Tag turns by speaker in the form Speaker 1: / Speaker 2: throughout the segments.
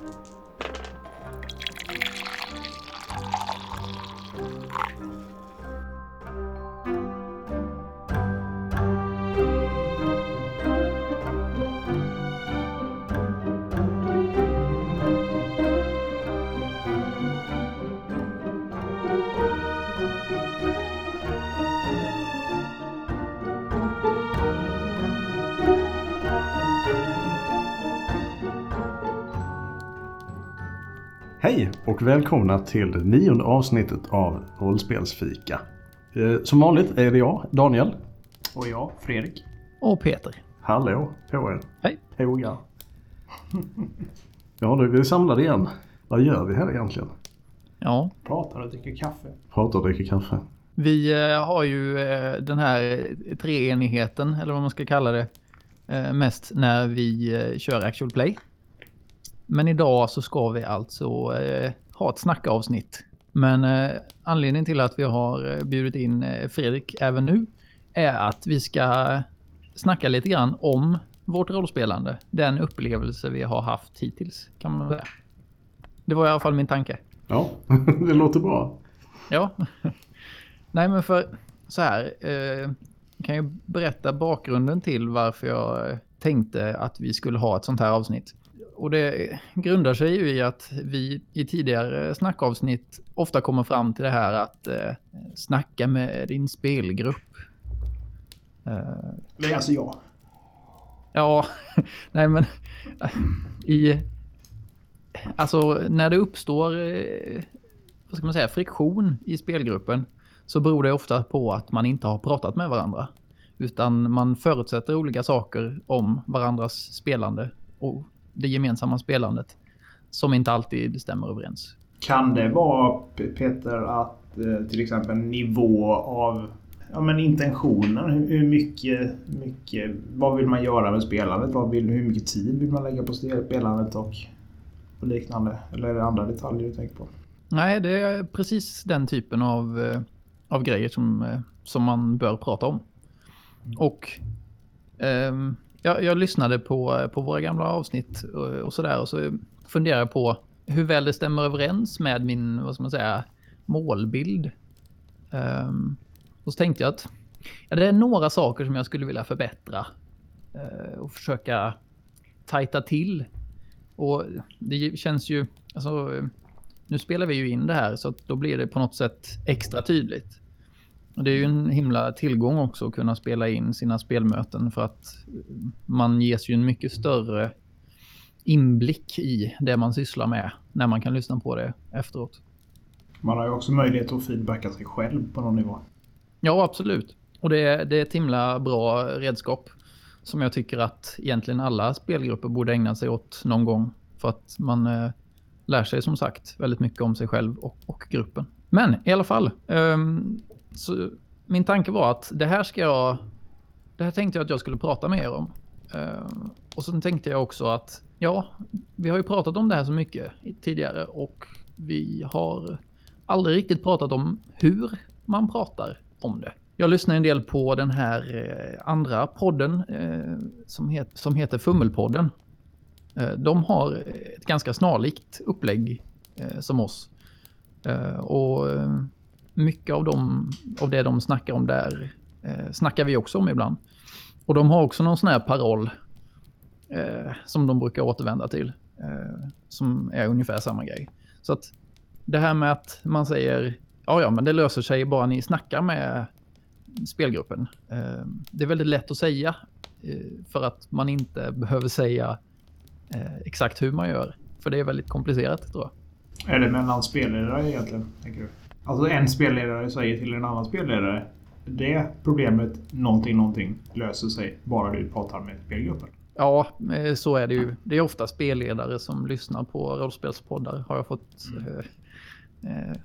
Speaker 1: Hej och välkomna till det nionde avsnittet av Rollspelsfika. Eh, Som vanligt är det jag, Daniel.
Speaker 2: Och jag, Fredrik.
Speaker 3: Och Peter.
Speaker 1: Hallå på er.
Speaker 3: Hej.
Speaker 1: Hogar. Ja, då är vi samlade igen. Vad gör vi här egentligen?
Speaker 3: Ja,
Speaker 2: Pratar och dricker kaffe.
Speaker 1: Pratar och dricker kaffe.
Speaker 3: vi eh, har ju eh, den här treenigheten, eller vad man ska kalla det, mest när vi kör actual play. Men idag så ska vi alltså eh, ha ett snackavsnitt. Men eh, anledningen till att vi har eh, bjudit in eh, Fredrik även nu är att vi ska snacka lite grann om vårt rollspelande. Den upplevelse vi har haft hittills kan man säga. Det var i alla fall min tanke.
Speaker 1: Ja, det låter bra.
Speaker 3: Ja. Nej men för så här. Eh, jag kan ju berätta bakgrunden till varför jag tänkte att vi skulle ha ett sånt här avsnitt. Och det grundar sig ju i att vi i tidigare snackavsnitt ofta kommer fram till det här att eh, snacka med din spelgrupp. Eh,
Speaker 2: är alltså jag.
Speaker 3: Ja, nej men i... Alltså när det uppstår, eh, vad ska man säga, friktion i spelgruppen så beror det ofta på att man inte har pratat med varandra. Utan man förutsätter olika saker om varandras spelande och det gemensamma spelandet som inte alltid stämmer överens.
Speaker 2: Kan det vara, Peter, att eh, till exempel nivå av ja, men intentionen? Hur, hur mycket, mycket... Vad vill man göra med spelandet? Vad vill, hur mycket tid vill man lägga på spelandet och, och liknande? Eller är det andra detaljer du tänker på?
Speaker 3: Nej, det är precis den typen av, eh, av grejer som, eh, som man bör prata om. Och ehm, jag, jag lyssnade på, på våra gamla avsnitt och, och sådär och så funderade jag på hur väl det stämmer överens med min, vad ska man säga, målbild. Um, och så tänkte jag att ja, det är några saker som jag skulle vilja förbättra uh, och försöka tajta till. Och det känns ju, alltså nu spelar vi ju in det här så att då blir det på något sätt extra tydligt. Och det är ju en himla tillgång också att kunna spela in sina spelmöten för att man ges ju en mycket större inblick i det man sysslar med när man kan lyssna på det efteråt.
Speaker 2: Man har ju också möjlighet att feedbacka sig själv på någon nivå.
Speaker 3: Ja, absolut. Och det är, det är ett himla bra redskap som jag tycker att egentligen alla spelgrupper borde ägna sig åt någon gång. För att man eh, lär sig som sagt väldigt mycket om sig själv och, och gruppen. Men i alla fall. ehm, så min tanke var att det här ska jag... Det här tänkte jag att jag skulle prata med er om. Eh, och sen tänkte jag också att ja, vi har ju pratat om det här så mycket tidigare och vi har aldrig riktigt pratat om hur man pratar om det. Jag lyssnar en del på den här eh, andra podden eh, som, het, som heter Fummelpodden. De har ett ganska snarlikt upplägg som oss. Och mycket av, dem, av det de snackar om där eh, snackar vi också om ibland. Och de har också någon sån här paroll eh, som de brukar återvända till. Eh, som är ungefär samma grej. Så att det här med att man säger ja, ja, men det löser sig bara ni snackar med spelgruppen. Eh, det är väldigt lätt att säga eh, för att man inte behöver säga eh, exakt hur man gör. För det är väldigt komplicerat tror jag.
Speaker 2: Är det mellan spelare egentligen, tänker du? Alltså en spelledare säger till en annan spelledare det problemet, någonting, någonting, löser sig bara du pratar med spelgruppen.
Speaker 3: Ja, eh, så är det ju. Det är ofta spelledare som lyssnar på rollspelspoddar har jag fått eh, eh,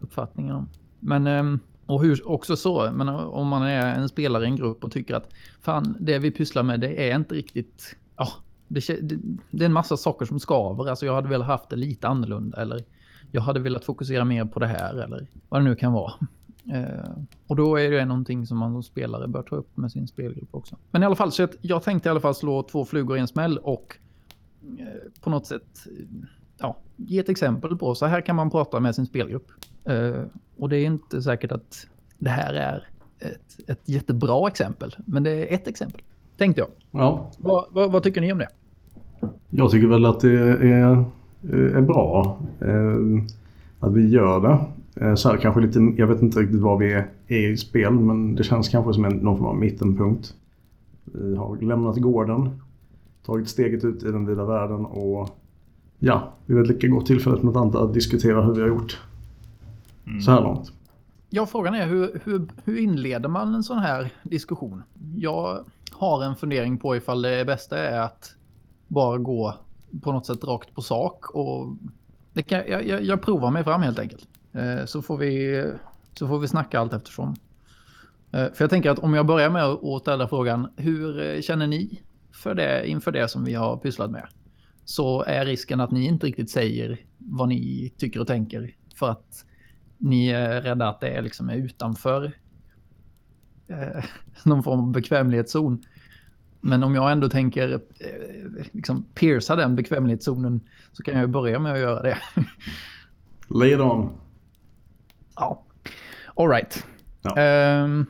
Speaker 3: uppfattningen om. Men ehm, och hur, också så, men om man är en spelare i en grupp och tycker att fan, det vi pysslar med det är inte riktigt, ja, det, det, det är en massa saker som skaver. Alltså jag hade velat haft det lite annorlunda eller jag hade velat fokusera mer på det här eller vad det nu kan vara. Eh, och då är det någonting som man som spelare bör ta upp med sin spelgrupp också. Men i alla fall, så jag, jag tänkte i alla fall slå två flugor i en smäll och eh, på något sätt ja, ge ett exempel på så här kan man prata med sin spelgrupp. Eh, och det är inte säkert att det här är ett, ett jättebra exempel, men det är ett exempel, tänkte jag.
Speaker 1: Ja.
Speaker 3: Vad, vad, vad tycker ni om det?
Speaker 1: Jag tycker väl att det är, är bra eh, att vi gör det. Eh, så här, kanske lite, jag vet inte riktigt var vi är i spel men det känns kanske som en, någon form av mittenpunkt. Vi har lämnat gården, tagit steget ut i den vida världen och ja, vi vet lika gott tillfälle som något annat att diskutera hur vi har gjort
Speaker 2: Mm.
Speaker 1: så här långt.
Speaker 3: Ja, frågan är hur, hur, hur inleder man en sån här diskussion? Jag har en fundering på ifall det bästa är att bara gå på något sätt rakt på sak och det kan, jag, jag, jag provar mig fram helt enkelt. Eh, så, får vi, så får vi snacka allt eftersom. Eh, för jag tänker att om jag börjar med att ställa frågan hur eh, känner ni för det, inför det som vi har pysslat med? Så är risken att ni inte riktigt säger vad ni tycker och tänker för att ni är rädda att det är liksom är utanför eh, någon form av bekvämlighetszon. Men om jag ändå tänker eh, liksom pierca den bekvämlighetszonen så kan jag börja med att göra det.
Speaker 1: It on.
Speaker 3: ja, alright.
Speaker 1: Ja.
Speaker 3: Ehm,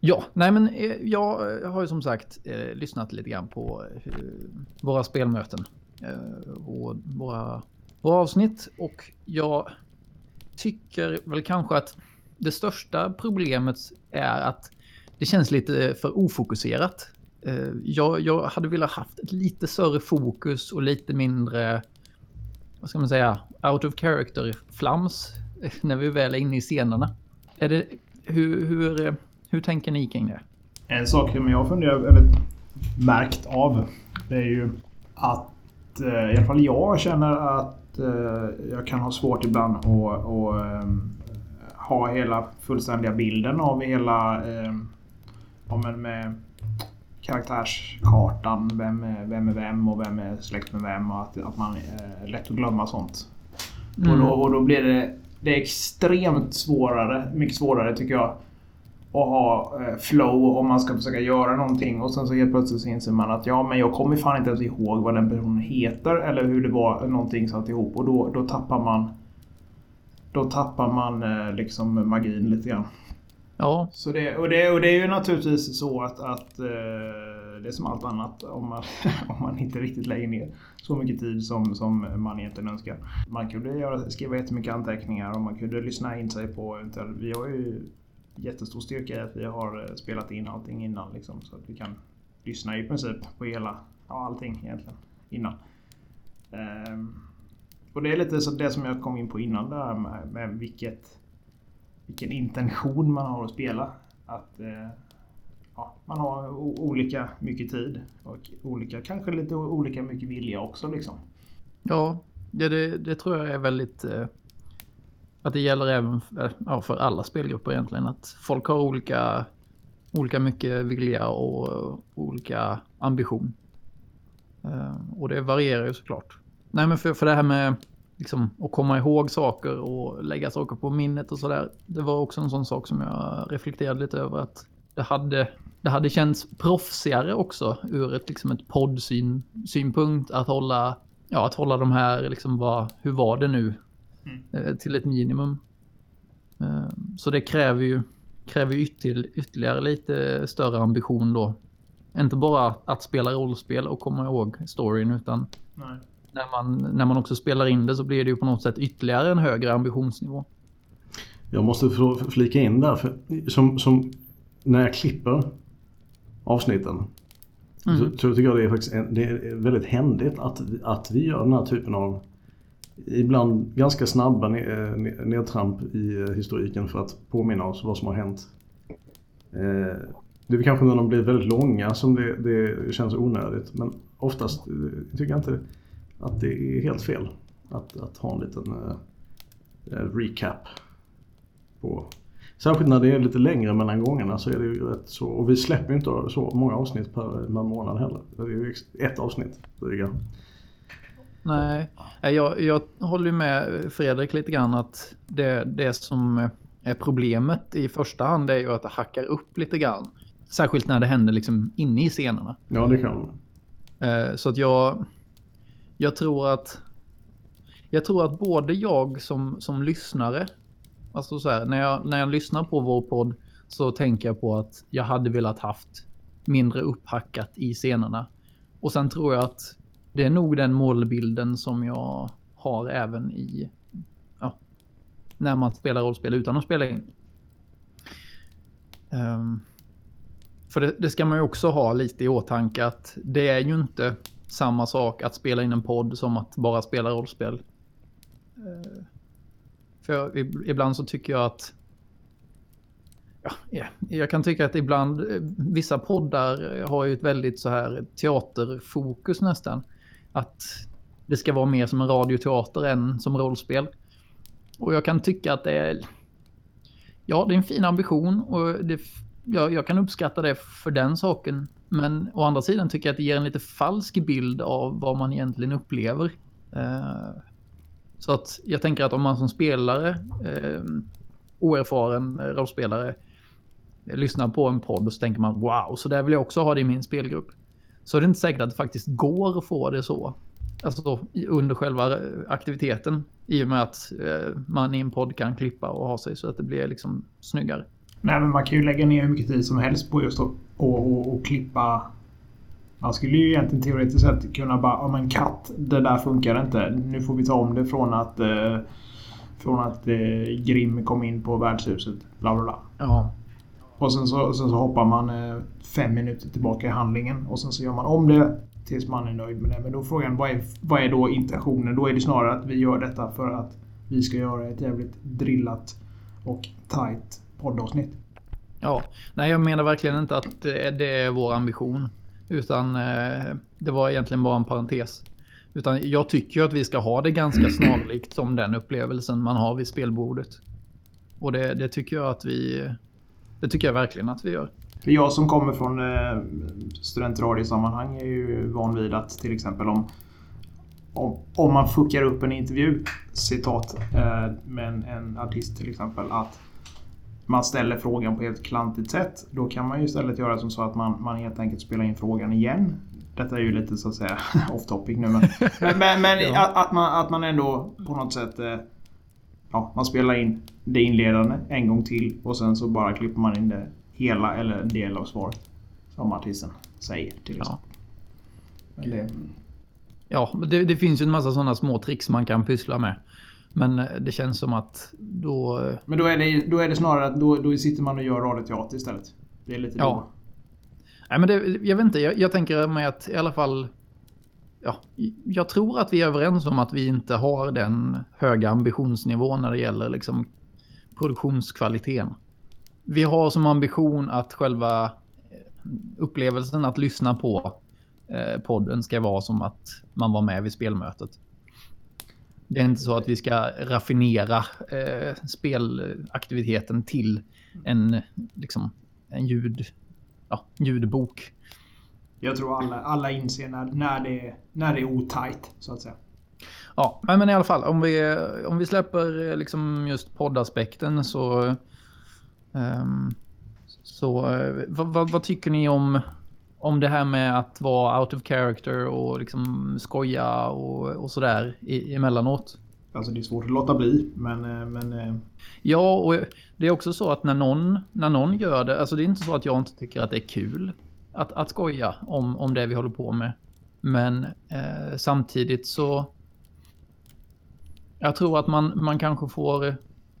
Speaker 3: ja, nej men eh, jag har ju som sagt eh, lyssnat lite grann på eh, våra spelmöten eh, och våra, våra avsnitt och jag tycker väl kanske att det största problemet är att det känns lite eh, för ofokuserat. Eh, jag, jag hade velat haft ett lite större fokus och lite mindre, vad ska man säga, out of character flams eh, när vi väl är inne i scenerna. Är det, hur, hur, hur tänker ni kring det?
Speaker 2: En sak som jag funderar, eller märkt av, det är ju att i alla fall jag känner att jag kan ha svårt ibland att att, ha hela fullständiga bilden av hela ja, men med karaktärskartan. Vem är, vem är vem och vem är släkt med vem och att, att man är lätt att glömma sånt. Och, då, och då blir det, det är extremt svårare, mycket svårare tycker jag, att ha eh, flow om man ska försöka göra någonting och sen så helt plötsligt så inser man att ja men jag kommer fan inte ens ihåg vad den personen heter eller hur det var någonting satt ihop och då, då tappar man då tappar man eh, liksom magin lite grann.
Speaker 3: Ja,
Speaker 2: Så det, och, det, och det är ju naturligtvis så att, att eh, det är som allt annat om man, om man inte riktigt lägger ner så mycket tid som, som man egentligen önskar. Man kunde göra, skriva jättemycket anteckningar och man kunde lyssna in sig på. Vi har ju jättestor styrka i att vi har eh, spelat in allting innan liksom, så att vi kan lyssna i princip på hela, ja allting egentligen innan. Ehm, och det är lite så det som jag kom in på innan där med, med vilket vilken intention man har att spela. Att eh, ja, man har olika mycket tid och olika, kanske lite olika mycket vilja också liksom.
Speaker 3: ja det, det, det tror jag är väldigt... Eh, att det gäller även för, eh, ja, för alla spelgrupper egentligen. Att folk har olika, olika mycket vilja och olika ambition. Eh, och det varierar ju såklart. Nej men för, för det här med liksom, att komma ihåg saker och lägga saker på minnet och sådär. Det var också en sån sak som jag reflekterade lite över att det hade, det hade känts proffsigare också ur ett, liksom ett poddsynpunkt att hålla, ja, att hålla de här, liksom vad, hur var det nu,
Speaker 2: Mm.
Speaker 3: eh, till ett minimum. Eh, Så det kräver ju kräver ytterligare lite större ambition då. Inte bara att spela rollspel och komma ihåg storyn utan
Speaker 2: Nej.
Speaker 3: När man, när man också spelar in det så blir det ju på något sätt ytterligare en högre ambitionsnivå.
Speaker 1: Jag måste flika in där. För som, som när jag klipper avsnitten
Speaker 3: Mm.
Speaker 1: så, så tycker jag det är, faktiskt en, det är väldigt händigt att, att vi gör den här typen av ibland ganska snabba ne- ne- nedtramp i eh, historiken för att påminna oss vad som har hänt. Eh, Det är kanske när de blir väldigt långa som det, det känns onödigt men oftast eh, tycker jag inte att det är helt fel att, att ha en liten eh, eh, recap på Särskilt när det är lite längre mellan gångerna så är det ju rätt så. Och vi släpper ju inte så många avsnitt per, per månad heller. Det är ju ett avsnitt dryga.
Speaker 3: Nej, jag, jag håller med Fredrik lite grann att det, det som är problemet i första hand är ju att det hackar upp lite grann. Särskilt när det händer liksom inne i scenerna.
Speaker 1: Ja det kan man.
Speaker 3: Eh, så att jag, jag tror att jag tror att både jag som, som lyssnare, alltså så här, när jag, när jag lyssnar på vår podd så tänker jag på att jag hade velat haft mindre upphackat i scenerna. Och sen tror jag att det är nog den målbilden som jag har även i ja, när man spelar rollspel utan att spela in. Um, för det, det, ska man ju också ha lite i åtanke att det är ju inte samma sak att spela in en podd som att bara spela rollspel. Eh, för jag, ibland så tycker jag att Ja, jag kan tycka att ibland eh, vissa poddar har ju ett väldigt så här teaterfokus nästan. Att det ska vara mer som en radioteater än som rollspel. Och jag kan tycka att det är... Ja, det är en fin ambition och det, jag, jag kan uppskatta det för den saken. Men å andra sidan tycker jag att det ger en lite falsk bild av vad man egentligen upplever. Eh, så att jag tänker att om man som spelare, eh, oerfaren rollspelare, lyssnar på en podd och så tänker man wow, så där vill jag också ha det i min spelgrupp. Så är det inte säkert att det faktiskt går att få det så. Alltså under själva eh, aktiviteten. I och med att man i en podd kan klippa och ha sig så att det blir liksom snyggare.
Speaker 2: Nej, men man kan ju lägga ner hur mycket tid som helst på just att och, och, och klippa. Man skulle ju egentligen teoretiskt sett kunna bara, ja men katt, det där funkar inte. Nu får vi ta om det från att eh, från att eh, Grim kom in på värdshuset. Bla bla bla.
Speaker 3: Ja.
Speaker 2: Och sen så, sen så hoppar man eh, fem minuter tillbaka i handlingen och sen så gör man om det tills man är nöjd med det. Men då är frågan, vad är, vad är då intentionen? Då är det snarare att vi gör detta för att vi ska göra ett jävligt drillat och tight poddavsnitt.
Speaker 3: Ja, nej jag menar verkligen inte att det är vår ambition. Utan eh, det var egentligen bara en parentes. Utan jag tycker att vi ska ha det ganska snarlikt som den upplevelsen man har vid spelbordet. Och det, det tycker jag att vi... Det tycker jag verkligen att vi gör.
Speaker 2: För jag som kommer från eh, studentradiosammanhang är ju van vid att till exempel om, om, om man fuckar upp en intervju, citat, eh, med en, en artist till exempel, att man ställer frågan på ett klantigt sätt. Då kan man ju istället göra som så att man, man helt enkelt spelar in frågan igen. Detta är ju lite så att säga off topic nu men, men, men ja. att, att, man, att man ändå på något sätt eh, Ja, man spelar in det inledande en gång till och sen så bara klipper man in det hela eller en del av svaret. Som artisten säger till exempel.
Speaker 3: Ja, det... ja det, det, finns ju en massa sådana små tricks man kan pyssla med. Men eh, det känns som att då... Eh,
Speaker 2: Men då är det, då är det snarare att då, då sitter man och gör radioteater istället. Det är lite
Speaker 3: ja. då. Nej men det, jag vet inte, jag, jag tänker mig att i alla fall... Ja, jag tror att vi är överens om att vi inte har den höga ambitionsnivån när det gäller liksom produktionskvaliteten vi har som ambition att själva eh, upplevelsen att lyssna på podden ska vara som att man var med vid spelmötet. Det är inte så att vi ska raffinera eh, spelaktiviteten till en, liksom, en ljud, ja, ljudbok.
Speaker 2: Jag tror alla, alla inser när, när, det, när det är otajt, så att säga.
Speaker 3: Ja, men i alla fall, om vi, om vi släpper liksom just poddaspekten så Um, så uh, vad, vad, vad, tycker ni om, om det här med att vara out of character och liksom skoja och, och sådär emellanåt?
Speaker 2: Alltså det är svårt att låta bli, men... Eh, men eh,
Speaker 3: ja, och det är också så att när någon, när någon gör det, alltså det är inte så att jag inte tycker att det är kul att, att skoja om, om det vi håller på med. Men eh, samtidigt så... Jag tror att man, man kanske får...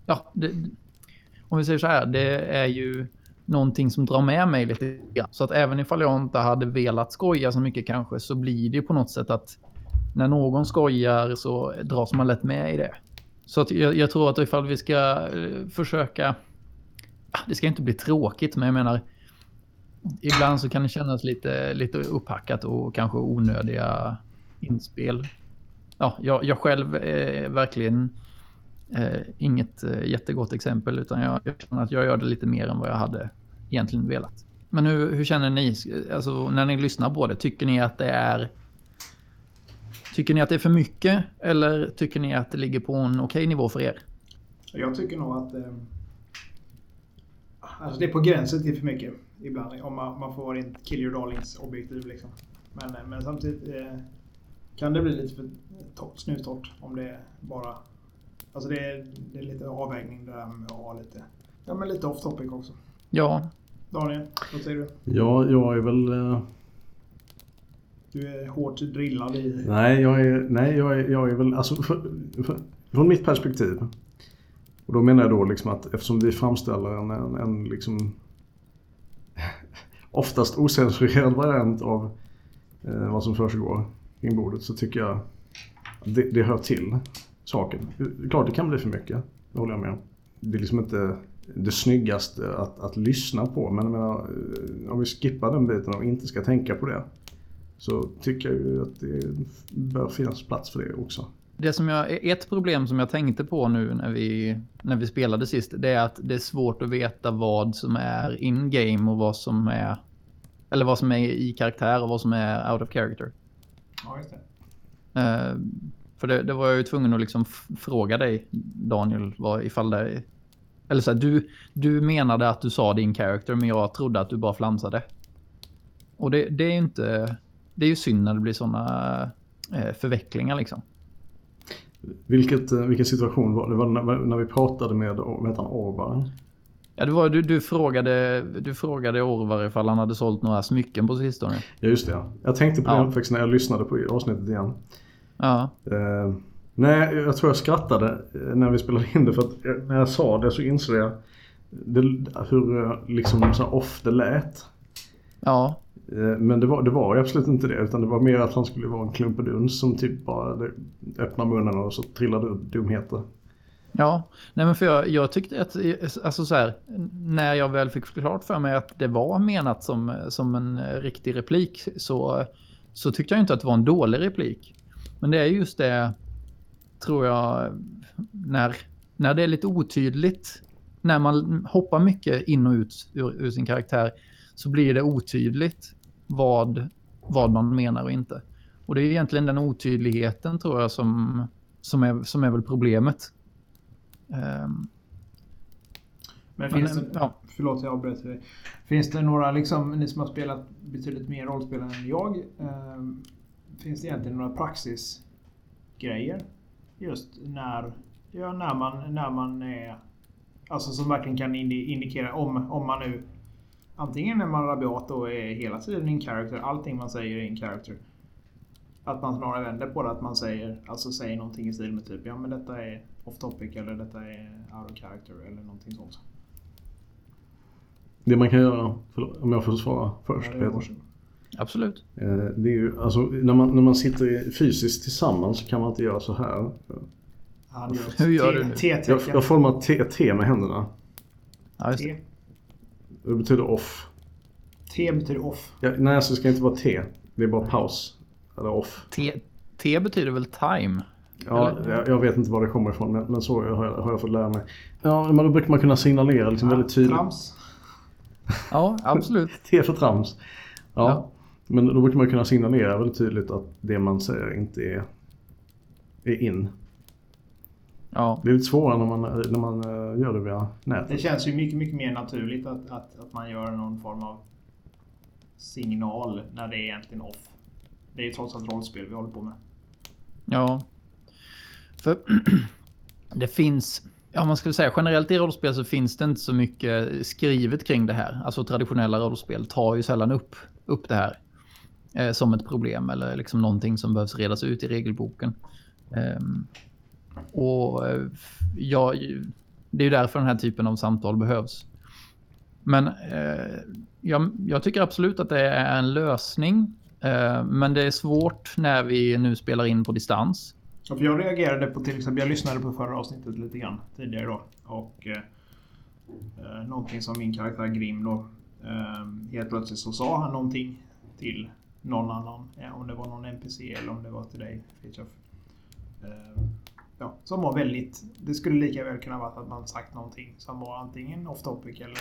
Speaker 3: Ja, det, om vi säger så här, det är ju någonting som drar med mig lite grann. Så att även ifall jag inte hade velat skoja så mycket kanske så blir det på något sätt att när någon skojar så dras man lätt med i det. Så att jag, jag tror att ifall vi ska eh, försöka... Ah, det ska inte bli tråkigt men jag menar ibland så kan det kännas lite, lite upphackat och kanske onödiga inspel. Ja, jag, jag själv är verkligen Eh, inget eh, jättegott exempel utan jag, jag känner att jag gör det lite mer än vad jag hade egentligen velat. Men hur, hur känner ni alltså, när ni lyssnar på det? Tycker ni att det är Tycker ni att det är för mycket eller tycker ni att det ligger på en okej okay nivå för er?
Speaker 2: Jag tycker nog att eh, alltså det är på gränsen till för mycket ibland. Om man, man får vara rent kill your darlings objektiv liksom. Men, eh, men samtidigt eh, kan det bli lite för torrt, snustorrt om det bara... Alltså det är, det är lite avvägning där med att ha lite, ja, men lite off topic också.
Speaker 3: Ja.
Speaker 2: Daniel, vad säger du?
Speaker 1: Ja, jag är väl... eh,
Speaker 2: Du är hårt drillad i...
Speaker 1: Nej, jag är, nej, jag är, jag är väl... Alltså, för, för, från mitt perspektiv. Och då menar jag då liksom att eftersom vi framställer en, en, en liksom oftast osensurerad variant av eh, vad som försiggår kring bordet så tycker jag det, det hör till saken. Klart det kan bli för mycket, det håller jag med om. Det är liksom inte det snyggaste att, att lyssna på men jag menar, eh, om vi skippar den biten och inte ska tänka på det så tycker jag ju att det bör finnas plats för det också.
Speaker 3: Det som jag, ett problem som jag tänkte på nu när vi, när vi spelade sist, det är att det är svårt att veta vad som är in-game och vad som är... Eller vad som är i karaktär och vad som är out of character.
Speaker 2: Ja, just det.
Speaker 3: För det, det var jag ju tvungen att liksom fråga dig, Daniel, vad, ifall det... Eller så här, du, du menade att du sa din character, men jag trodde att du bara flamsade. Och det, det är ju inte... Det är ju synd när det blir sådana eh, förvecklingar liksom.
Speaker 1: Vilket, eh, vilken situation var det? var när, när vi pratade med, med han Orvar.
Speaker 3: Ja, det var, du, du, frågade, du frågade Orvar ifall han hade sålt några smycken på sistone.
Speaker 1: Ja just det. Jag tänkte på
Speaker 3: Ja.
Speaker 1: det faktiskt när jag lyssnade på avsnittet igen.
Speaker 3: Ja,
Speaker 1: Eh, nej, jag tror jag skrattade eh, när vi spelade in det för att eh, när jag sa det så insåg jag det, hur eh, liksom så off det lät.
Speaker 3: ja,
Speaker 1: men det var, det var ju absolut inte det utan det var mer att han skulle vara en klumpeduns som typ bara öppnar munnen och så trillade ut dumheter.
Speaker 3: ja. Nej men för jag, jag tyckte att, alltså så här, när jag väl fick klart för mig att det var menat som, som en riktig replik så, så tyckte jag inte att det var en dålig replik. Men det är just det, tror jag, när, när det är lite otydligt, när man hoppar mycket in och ut ur, ur sin karaktär, så blir det otydligt vad, vad man menar och inte. Och det är egentligen den otydligheten tror jag som, som, är, som är väl problemet. Ehm,
Speaker 2: Men
Speaker 3: men,
Speaker 2: finns det...
Speaker 3: ja,
Speaker 2: Förlåt, jag avbröt dig. Finns det några, liksom, ni som har spelat betydligt mer rollspel än jag. Eh, finns det egentligen några praxisgrejer? Just när, ja, när, man, när man är... Alltså som verkligen kan indi- indikera om, om man nu... Antingen är man rabiat och är hela tiden in character. Allting man säger är in character. Att man snarare vänder på det. Att man säger, alltså säger någonting i stil med typ ja men detta är off topic eller detta är out of character eller någonting sånt.
Speaker 1: Det man kan göra, om jag får svara först
Speaker 2: Ja,
Speaker 1: Peter.
Speaker 3: Absolut.
Speaker 1: Eh, Det är ju, alltså, när, man, när man sitter fysiskt tillsammans så kan man inte göra så här.
Speaker 2: Gör ett
Speaker 3: Hur gör du nu?
Speaker 1: Jag, jag formar T, T med händerna.
Speaker 3: Ja, just det.
Speaker 2: T.
Speaker 1: Det betyder off.
Speaker 2: T betyder off.
Speaker 1: Ja, nej, så det ska inte vara T. Det är bara paus. Eller off.
Speaker 3: T, T betyder väl time?
Speaker 1: Ja, jag, jag vet inte var det kommer ifrån, men, men så har jag, har jag fått lära mig. Ja, men då brukar man kunna signalera liksom väldigt tydligt.
Speaker 2: Trams.
Speaker 3: Ja, absolut.
Speaker 1: T för trams. Ja. Men då brukar man kunna signalera väldigt tydligt att det man säger inte är, är in.
Speaker 3: Ja,
Speaker 1: Det är lite svårare när man, när man eh, gör det via nätet.
Speaker 2: Det känns ju mycket, mycket mer naturligt att, att, att man gör någon form av signal när det är egentligen off. Det är ju trots allt rollspel vi håller på med.
Speaker 3: ja. För det finns, ja man skulle säga generellt i rollspel så finns det inte så mycket skrivet kring det här. Alltså traditionella rollspel tar ju sällan upp, upp det här eh, som ett problem eller liksom någonting som behövs redas ut i regelboken. Ehm, eh, och ja, det är ju därför den här typen av samtal behövs. Men eh, jag, jag tycker absolut att det är en lösning. Eh, men det är svårt när vi nu spelar in på distans.
Speaker 2: Ja, för jag reagerade på till exempel, jag lyssnade på förra avsnittet lite grann tidigare då. Och eh, eh någonting som min karaktär Grim då. Eh, helt plötsligt så sa han någonting till någon annan. Om det var någon NPC eller om det var till dig Fritiof. Eh, ja, som var väldigt... Det skulle lika väl kunna vara att man sagt någonting som var antingen off topic eller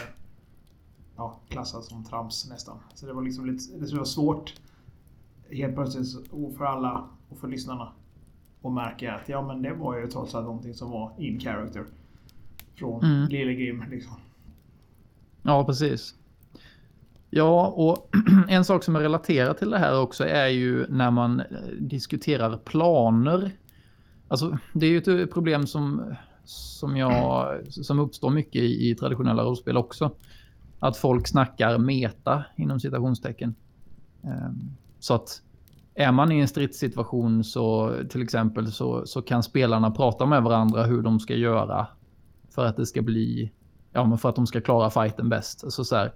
Speaker 2: ja, klassat som trams nästan. Så det var liksom lite, det vara svårt helt plötsligt så- för alla och för lyssnarna och märka att ja men det var ju trots allt någonting som var in character. Från
Speaker 3: Mm.
Speaker 2: Lille Grim liksom.
Speaker 3: Ja, precis. Ja, och en sak som är relaterat till det här också är ju när man eh, diskuterar planer. Alltså, det är ju ett eh, problem som, som, jag, som uppstår mycket i, i traditionella rollspel också. Att folk snackar meta inom citationstecken. Ehm, så att är man i en stridssituation så till exempel så, så kan spelarna prata med varandra hur de ska göra för att det ska bli, ja men för att de ska klara fighten bäst. Alltså så här,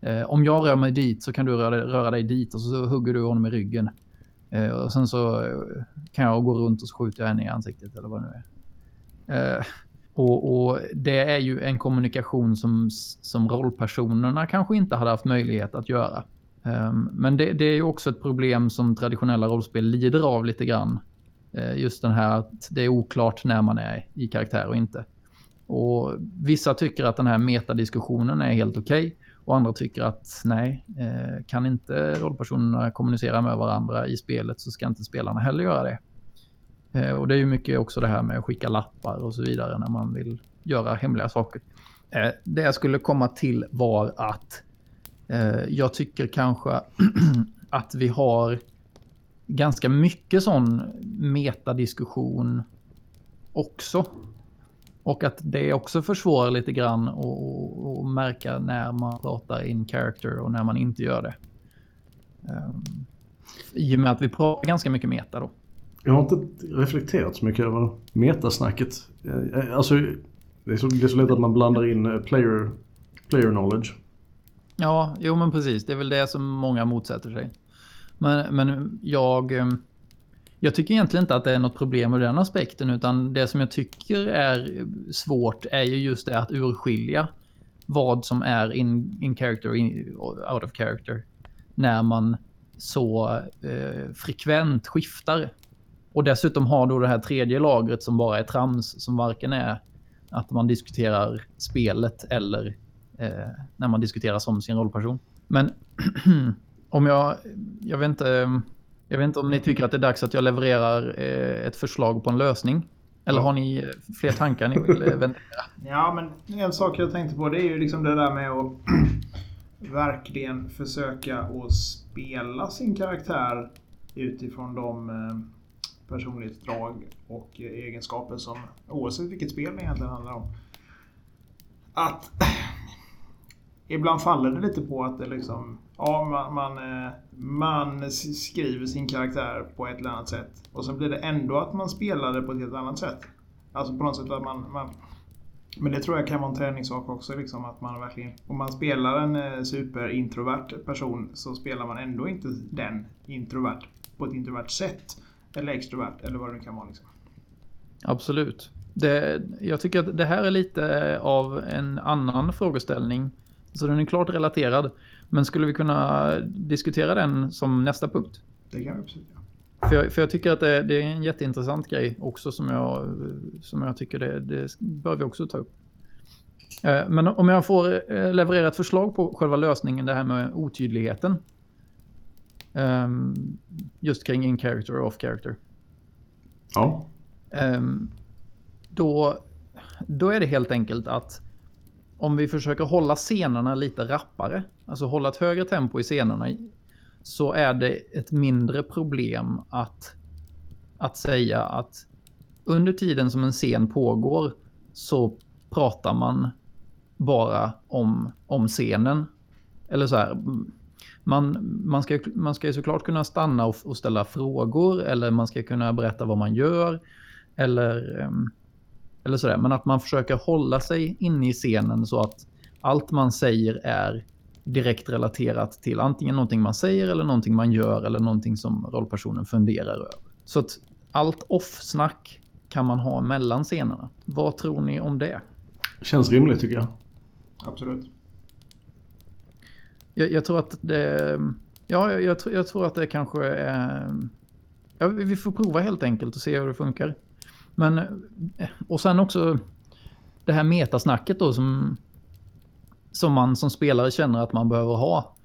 Speaker 3: eh, om jag rör mig dit så kan du röra, röra dig dit och så hugger du honom i ryggen. Eh, och sen så eh, kan jag gå runt och så skjuter jag henne i ansiktet eller vad det nu är. Eh, och, och, det är ju en kommunikation som, som rollpersonerna kanske inte hade haft möjlighet att göra. Ehm, men det, det, är ju också ett problem som traditionella rollspel lider av lite grann. Eh, just den här att det är oklart när man är i karaktär och inte. Och vissa tycker att den här metadiskussionen är helt okej. Okay, och andra tycker att nej, eh, kan inte rollpersonerna kommunicera med varandra i spelet så ska inte spelarna heller göra det. Eh, och det är ju mycket också det här med att skicka lappar och så vidare när man vill göra hemliga saker. Eh, det jag skulle komma till var att jag tycker kanske att vi har ganska mycket sån metadiskussion också. Och att det också försvårar lite grann att märka när man pratar in character och när man inte gör det. Um, I och med att vi pratar ganska mycket meta då.
Speaker 1: Jag har inte reflekterat så mycket över metasnacket. Eh, alltså, det är så, det är så lätt att man blandar in eh, player, player knowledge
Speaker 3: Ja, jo men precis. Det är väl det som många motsätter sig. Men, men jag, ehm, jag tycker egentligen inte att det är något problem ur den aspekten, utan det som jag tycker är svårt är ju just det att urskilja vad som är in, in character och out of character när man så eh, frekvent skiftar. Och dessutom har då det här tredje lagret som bara är trams, som varken är att man diskuterar spelet eller eh, när man diskuterar som sin rollperson. Men om jag, jag vet inte, ehm, jag vet inte om ni tycker att det är dags att jag levererar eh, ett förslag på en lösning. Eller har ni fler tankar ni vill ventilera?
Speaker 2: Ja, men en sak jag tänkte på det är ju liksom det där med att verkligen försöka att spela sin karaktär utifrån de eh, personlighetsdrag och egenskaper som oavsett vilket spel det egentligen handlar om. Att ibland faller det lite på att det liksom... Ja, man, man, eh, man, skriver sin karaktär på ett eller annat sätt. Och sen blir det ändå att man spelar det på ett helt annat sätt. Alltså på något sätt att man... man men det tror jag kan vara en träningssak också. Liksom, att man verkligen, om man spelar en eh, superintrovert person så spelar man ändå inte den introvert på ett introvert sätt. Eller extrovert eller vad det nu kan vara. Liksom.
Speaker 3: Absolut. Det, jag tycker att det här är lite av en annan frågeställning så den är klart relaterad. Men skulle vi kunna diskutera den som nästa punkt?
Speaker 2: Det kan vi absolut göra.
Speaker 3: För jag, för jag tycker att det, det, är en jätteintressant grej också som jag, som jag tycker det, det bör vi också ta upp. Eh, men om jag får eh, leverera ett förslag på själva lösningen, det här med otydligheten. Ehm, just kring in character och off character.
Speaker 1: Ja.
Speaker 3: Ehm, då, då är det helt enkelt att om vi försöker hålla scenerna lite rappare, alltså hålla ett högre tempo i scenerna, så är det ett mindre problem att, att säga att under tiden som en scen pågår så pratar man bara om, om scenen. Eller så här, man, man, ska, man ska ju såklart kunna stanna och, och ställa frågor eller man ska kunna berätta vad man gör. Eller um, eller sådär. Men att man försöker hålla sig inne i scenen så att allt man säger är direkt relaterat till antingen någonting man säger eller någonting man gör eller någonting som rollpersonen funderar över. Så att allt off-snack kan man ha mellan scenerna. Vad tror ni om det?
Speaker 1: Känns rimligt tycker jag.
Speaker 2: Absolut.
Speaker 3: Jag, jag tror att det... Ja, jag, jag, jag, tror att det kanske är... Ja, vi får prova helt enkelt och se hur det funkar. Men, och sen också det här metasnacket då som, som man som spelare känner att man behöver ha.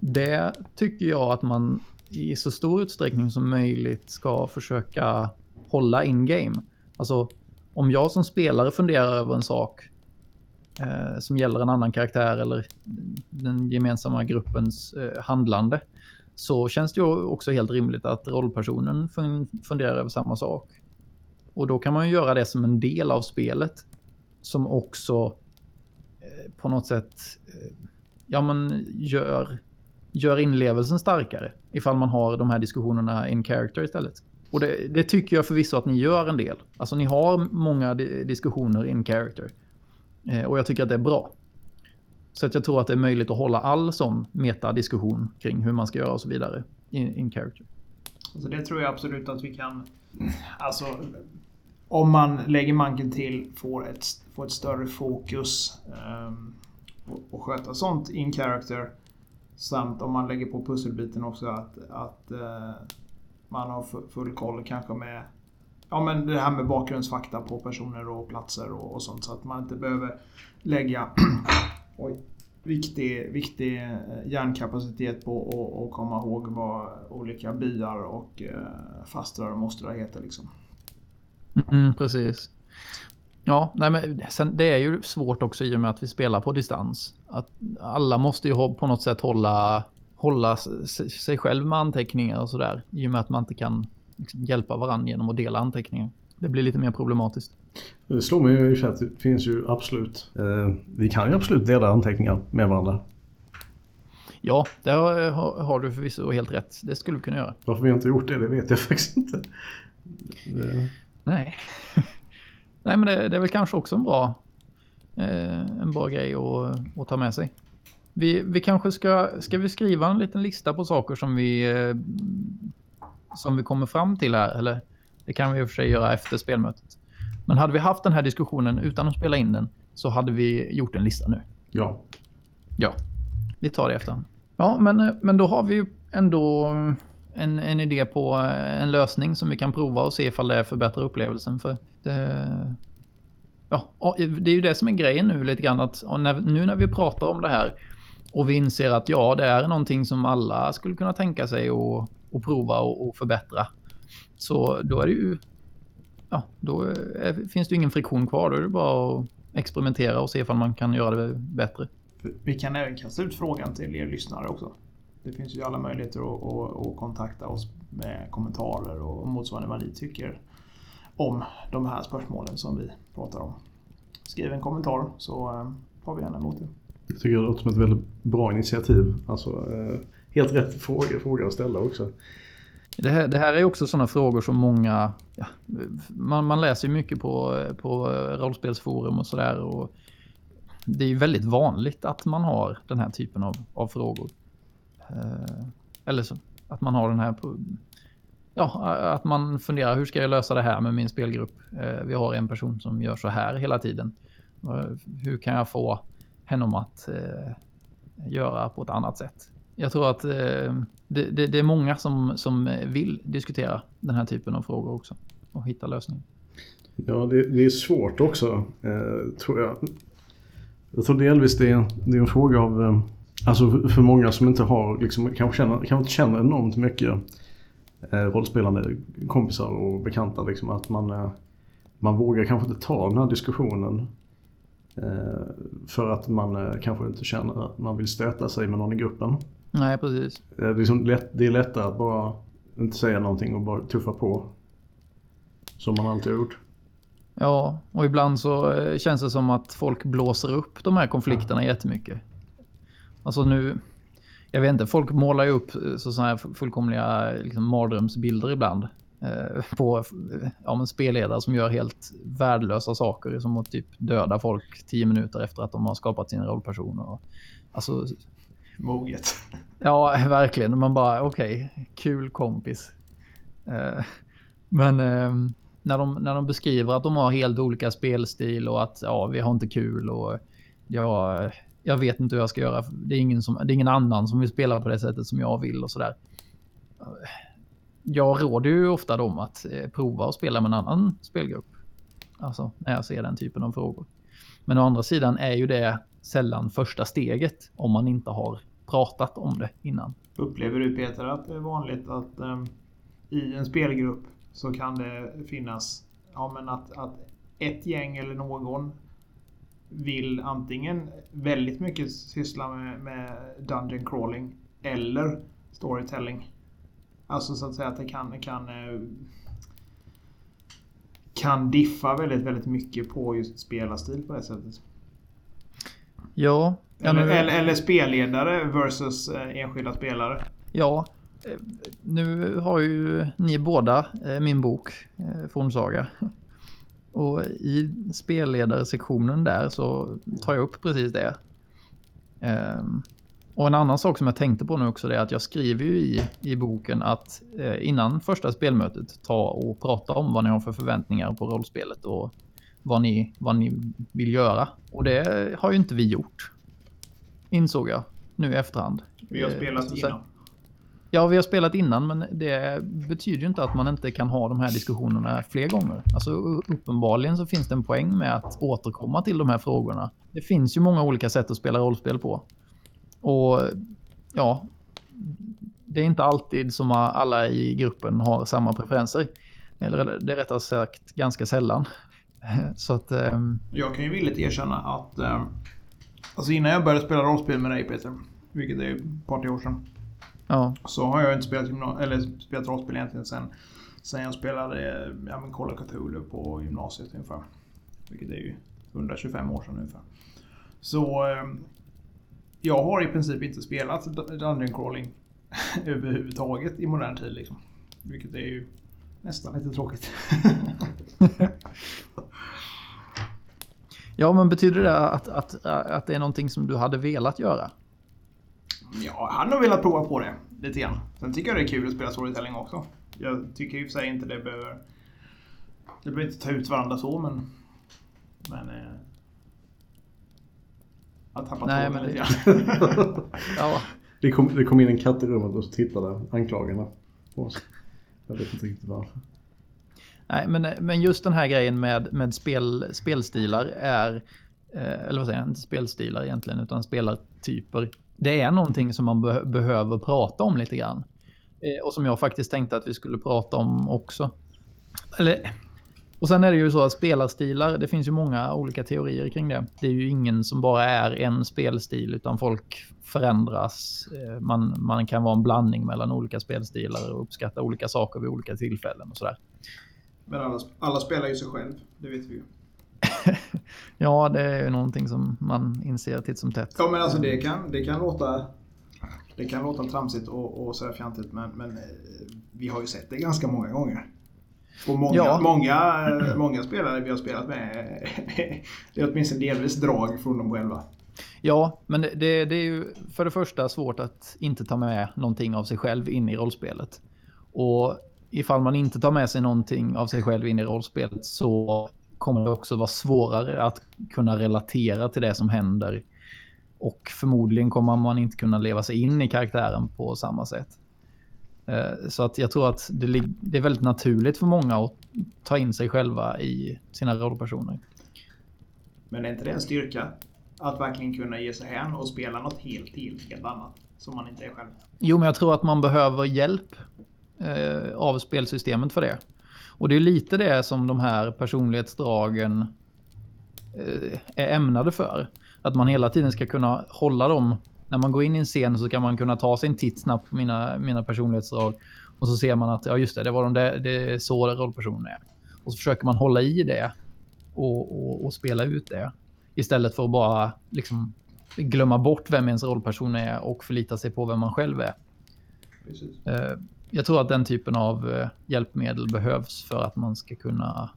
Speaker 3: Det tycker jag att man i så stor utsträckning som möjligt ska försöka hålla in game. Alltså om jag som spelare funderar över en sak eh, som gäller en annan karaktär eller den gemensamma gruppens eh, handlande så känns det ju också helt rimligt att rollpersonen funderar över samma sak. Och då kan man ju göra det som en del av spelet som också eh, på något sätt eh, ja, men gör, gör inlevelsen starkare ifall man har de här diskussionerna in character istället. Och det, det, tycker jag förvisso att ni gör en del. Alltså ni har många diskussioner in character. Eh, och jag tycker att det är bra. Så att jag tror att det är möjligt att hålla all sån metadiskussion kring hur man ska göra och så vidare in, in character.
Speaker 2: Alltså det tror jag absolut att vi kan... Alltså, om man lägger manken till får ett, får ett större fokus um, och, och sköta sånt in character. Samt om man lägger på pusselbiten också att, att uh, man har full koll kanske med ja, men det här med bakgrundsfakta på personer och platser och, och sånt. Så att man inte behöver lägga oj, viktig, viktig eh, hjärnkapacitet på att komma ihåg vad olika byar och eh, fastrar och mostrar heter. Liksom.
Speaker 3: Mm, precis. Ja, nej men sen, det är ju svårt också i och med att vi spelar på distans. Att alla måste ju på något sätt hålla, hålla sig själv med anteckningar och sådär. I och med att man inte kan liksom hjälpa varandra genom att dela anteckningar. Det blir lite mer problematiskt.
Speaker 1: Det slår mig ju att det finns ju absolut, eh, vi kan ju absolut dela anteckningar med varandra.
Speaker 3: Ja, det har, har du förvisso helt rätt. Det skulle vi kunna göra.
Speaker 1: Varför vi inte gjort det, det vet jag faktiskt inte. Det...
Speaker 3: Nej. Nej, men det, det, är väl kanske också en bra, eh, en bra grej att, att ta med sig. Vi, vi kanske ska, ska vi skriva en liten lista på saker som vi, eh, som vi kommer fram till här, eller? Det kan vi i och för sig göra efter spelmötet. Men hade vi haft den här diskussionen utan att spela in den så hade vi gjort en lista nu.
Speaker 1: Ja.
Speaker 3: Ja, vi tar det efter. Ja, men, men då har vi ju ändå en, en idé på eh, en lösning som vi kan prova och se ifall det förbättrar upplevelsen. För det, ja, det är ju det som är grejen nu lite grann. Att när, nu när vi pratar om det här och vi inser att ja, det är någonting som alla skulle kunna tänka sig och, och prova och, och förbättra. Så då är det ju... Ja, då är, finns det ju ingen friktion kvar. Då är det bara att experimentera och se ifall man kan göra det bättre.
Speaker 2: Vi kan även kasta ut frågan till er lyssnare också. Det finns ju alla möjligheter att, att, att kontakta oss med kommentarer och motsvarande vad ni tycker om de här spörsmålen som vi pratar om. Skriv en kommentar så eh, tar vi gärna emot det.
Speaker 1: Jag tycker det låter som ett väldigt bra initiativ. Alltså, eh, helt rätt fråga, fråga att ställa också.
Speaker 3: Det här, det här är också sådana frågor som många... Ja, man, man läser ju mycket på, på rollspelsforum och sådär. Det är ju väldigt vanligt att man har den här typen av, av frågor. Eh, eller så, att man har den här... Ja, att man funderar hur ska jag lösa det här med min spelgrupp? Eh, vi har en person som gör så här hela tiden. Hur kan jag få henne att eh, göra på ett annat sätt? Jag tror att det, det, det, är många som, som vill diskutera den här typen av frågor också och hitta lösningar.
Speaker 1: Ja, det, det, är svårt också, eh, tror jag. Jag tror delvis det är, det är en fråga av, alltså för, många som inte har, liksom, kanske, känner, kanske inte känner enormt mycket eh, rollspelande kompisar och bekanta, liksom, att man, eh, man vågar kanske inte ta den här diskussionen eh, för att man eh, kanske inte känner att man vill stöta sig med någon i gruppen.
Speaker 3: Nej, precis.
Speaker 1: Det är, liksom lätt, det är lättare att bara inte säga någonting och bara tuffa på. Som man alltid har gjort.
Speaker 3: Ja, och ibland så eh, känns det som att folk blåser upp de här konflikterna ja. jättemycket. Alltså nu, jag vet inte, folk målar ju upp eh, så här fullkomliga liksom, mardrömsbilder ibland. Eh, på ja, men spelledare som gör helt värdelösa saker som att typ döda folk tio minuter efter att de har skapat sina rollpersoner. Alltså
Speaker 2: moget.
Speaker 3: Ja, verkligen. Man bara, okej, okay, kul kompis. Uh, men uh, när, de, när de beskriver att de har helt olika spelstil och att ja, vi har inte kul och ja, jag vet inte hur jag ska göra. Det är, ingen som, det är ingen annan som vill spela på det sättet som jag vill och sådär. Jag råder ju ofta dem att eh, prova att spela med en annan spelgrupp. Alltså när jag ser den typen av frågor. Men å andra sidan är ju det sällan första steget om man inte har pratat om det innan.
Speaker 2: Upplever du Peter att det är vanligt att um, i en spelgrupp så kan det finnas ja, men att, att ett gäng eller någon vill antingen väldigt mycket syssla med, med dungeon crawling eller storytelling. Alltså så att säga att det kan, kan, eh, kan diffa väldigt, väldigt mycket på just spelarstil på det sättet.
Speaker 3: Ja.
Speaker 2: Eller, eller, eller spelledare versus eh, enskilda spelare.
Speaker 3: Ja. Eh, nu har ju ni båda min bok Fornsaga. Och i spelledarsektionen där så tar jag upp precis det. Um, och en annan sak som jag tänkte på nu också är att jag skriver ju i, i boken att eh, innan första spelmötet ta och prata om vad ni har för förväntningar på rollspelet och vad ni, vad ni vill göra. Och det har ju inte vi gjort. Insåg jag nu i efterhand.
Speaker 2: Vi har spelat eh, innan.
Speaker 3: Ja, vi har spelat innan, men det betyder ju inte att man inte kan ha de här diskussionerna fler gånger. Alltså uppenbarligen så finns det en poäng med att återkomma till de här frågorna. Det finns ju många olika sätt att spela rollspel på. Och ja, det är inte alltid som alla i gruppen har samma preferenser. Eller det är rättare sagt ganska sällan. Så att... Um...
Speaker 2: Jag kan ju villigt erkänna att... Um, alltså innan jag började spela rollspel med dig Peter, vilket är ett par, tre år sedan.
Speaker 3: Ja.
Speaker 2: Så har jag inte spelat, eller spelat rollspel egentligen sen, sen jag spelade ja, men Call of Cthulhu på gymnasiet ungefär. Vilket är ju 125 år sedan ungefär. Så um, jag har i princip inte spelat Dungeon Crawling överhuvudtaget i modern tid. Liksom. Vilket är ju nästan lite tråkigt.
Speaker 3: ja, men betyder det att, att, att det är någonting som du hade velat göra?
Speaker 2: Ja, hade nog velat prova på det lite grann. Sen tycker jag det är kul att spela storytelling också. Jag tycker i och för sig inte det behöver... Det behöver inte ta ut varandra så, men... Men... Eh, jag tappade Nej, men lite
Speaker 1: grann. ja. det, kom, det kom in en katt i rummet och så tittade anklagarna på oss. Jag vet inte riktigt varför.
Speaker 3: Nej, men, men just den här grejen med, med spel, spelstilar är, eh, eller vad säger jag, inte spelstilar egentligen, utan spelartyper. Det är någonting som man be behöver prata om lite grann. Eh, och som jag faktiskt tänkte att vi skulle prata om också. Eller och sen är det ju så att spelarstilar, det finns ju många olika teorier kring det. Det är ju ingen som bara är en spelstil utan folk förändras. Eh, man, man kan vara en blandning mellan olika spelstilar och uppskatta olika saker vid olika tillfällen och sådär.
Speaker 2: Men alla, alla spelar ju sig själv, det vet vi ju.
Speaker 3: ja, det är ju någonting som man inser titt som tätt.
Speaker 2: Ja, men alltså det kan, det kan låta det kan låta tramsigt och, och så fjantigt men, men eh, vi har ju sett det ganska många gånger. Och många, ja. många, många spelare vi har spelat med, det är åtminstone delvis drag från dem själva.
Speaker 3: Ja, men det, det, är ju för det första svårt att inte ta med någonting av sig själv in i rollspelet. Och ifall man inte tar med sig någonting av sig själv in i rollspelet så kommer det också vara svårare att kunna relatera till det som händer. Och förmodligen kommer man inte kunna leva sig in i karaktären på samma sätt. Eh, så att jag tror att det, det är väldigt naturligt för många att ta in sig själva i sina rollpersoner.
Speaker 2: Men är inte det en styrka? Att verkligen kunna ge sig hän och spela något helt, helt, helt annat som man inte är själv.
Speaker 3: Jo, men jag tror att man behöver hjälp eh, av spelsystemet för det. Och det är lite det som de här personlighetsdragen eh, är ämnade för. Att man hela tiden ska kunna hålla dem när man går in i en scen så kan man kunna ta sig en titt snabbt på mina, mina personlighetsdrag. Och så ser man att ja, just det, det var de där, det är så rollpersonen är. Och så försöker man hålla i det och, och, och, spela ut det. Istället för att bara liksom glömma bort vem ens rollperson är och förlita sig på vem man själv är. Precis. Eh, jag tror att den typen av eh, hjälpmedel behövs för att man ska kunna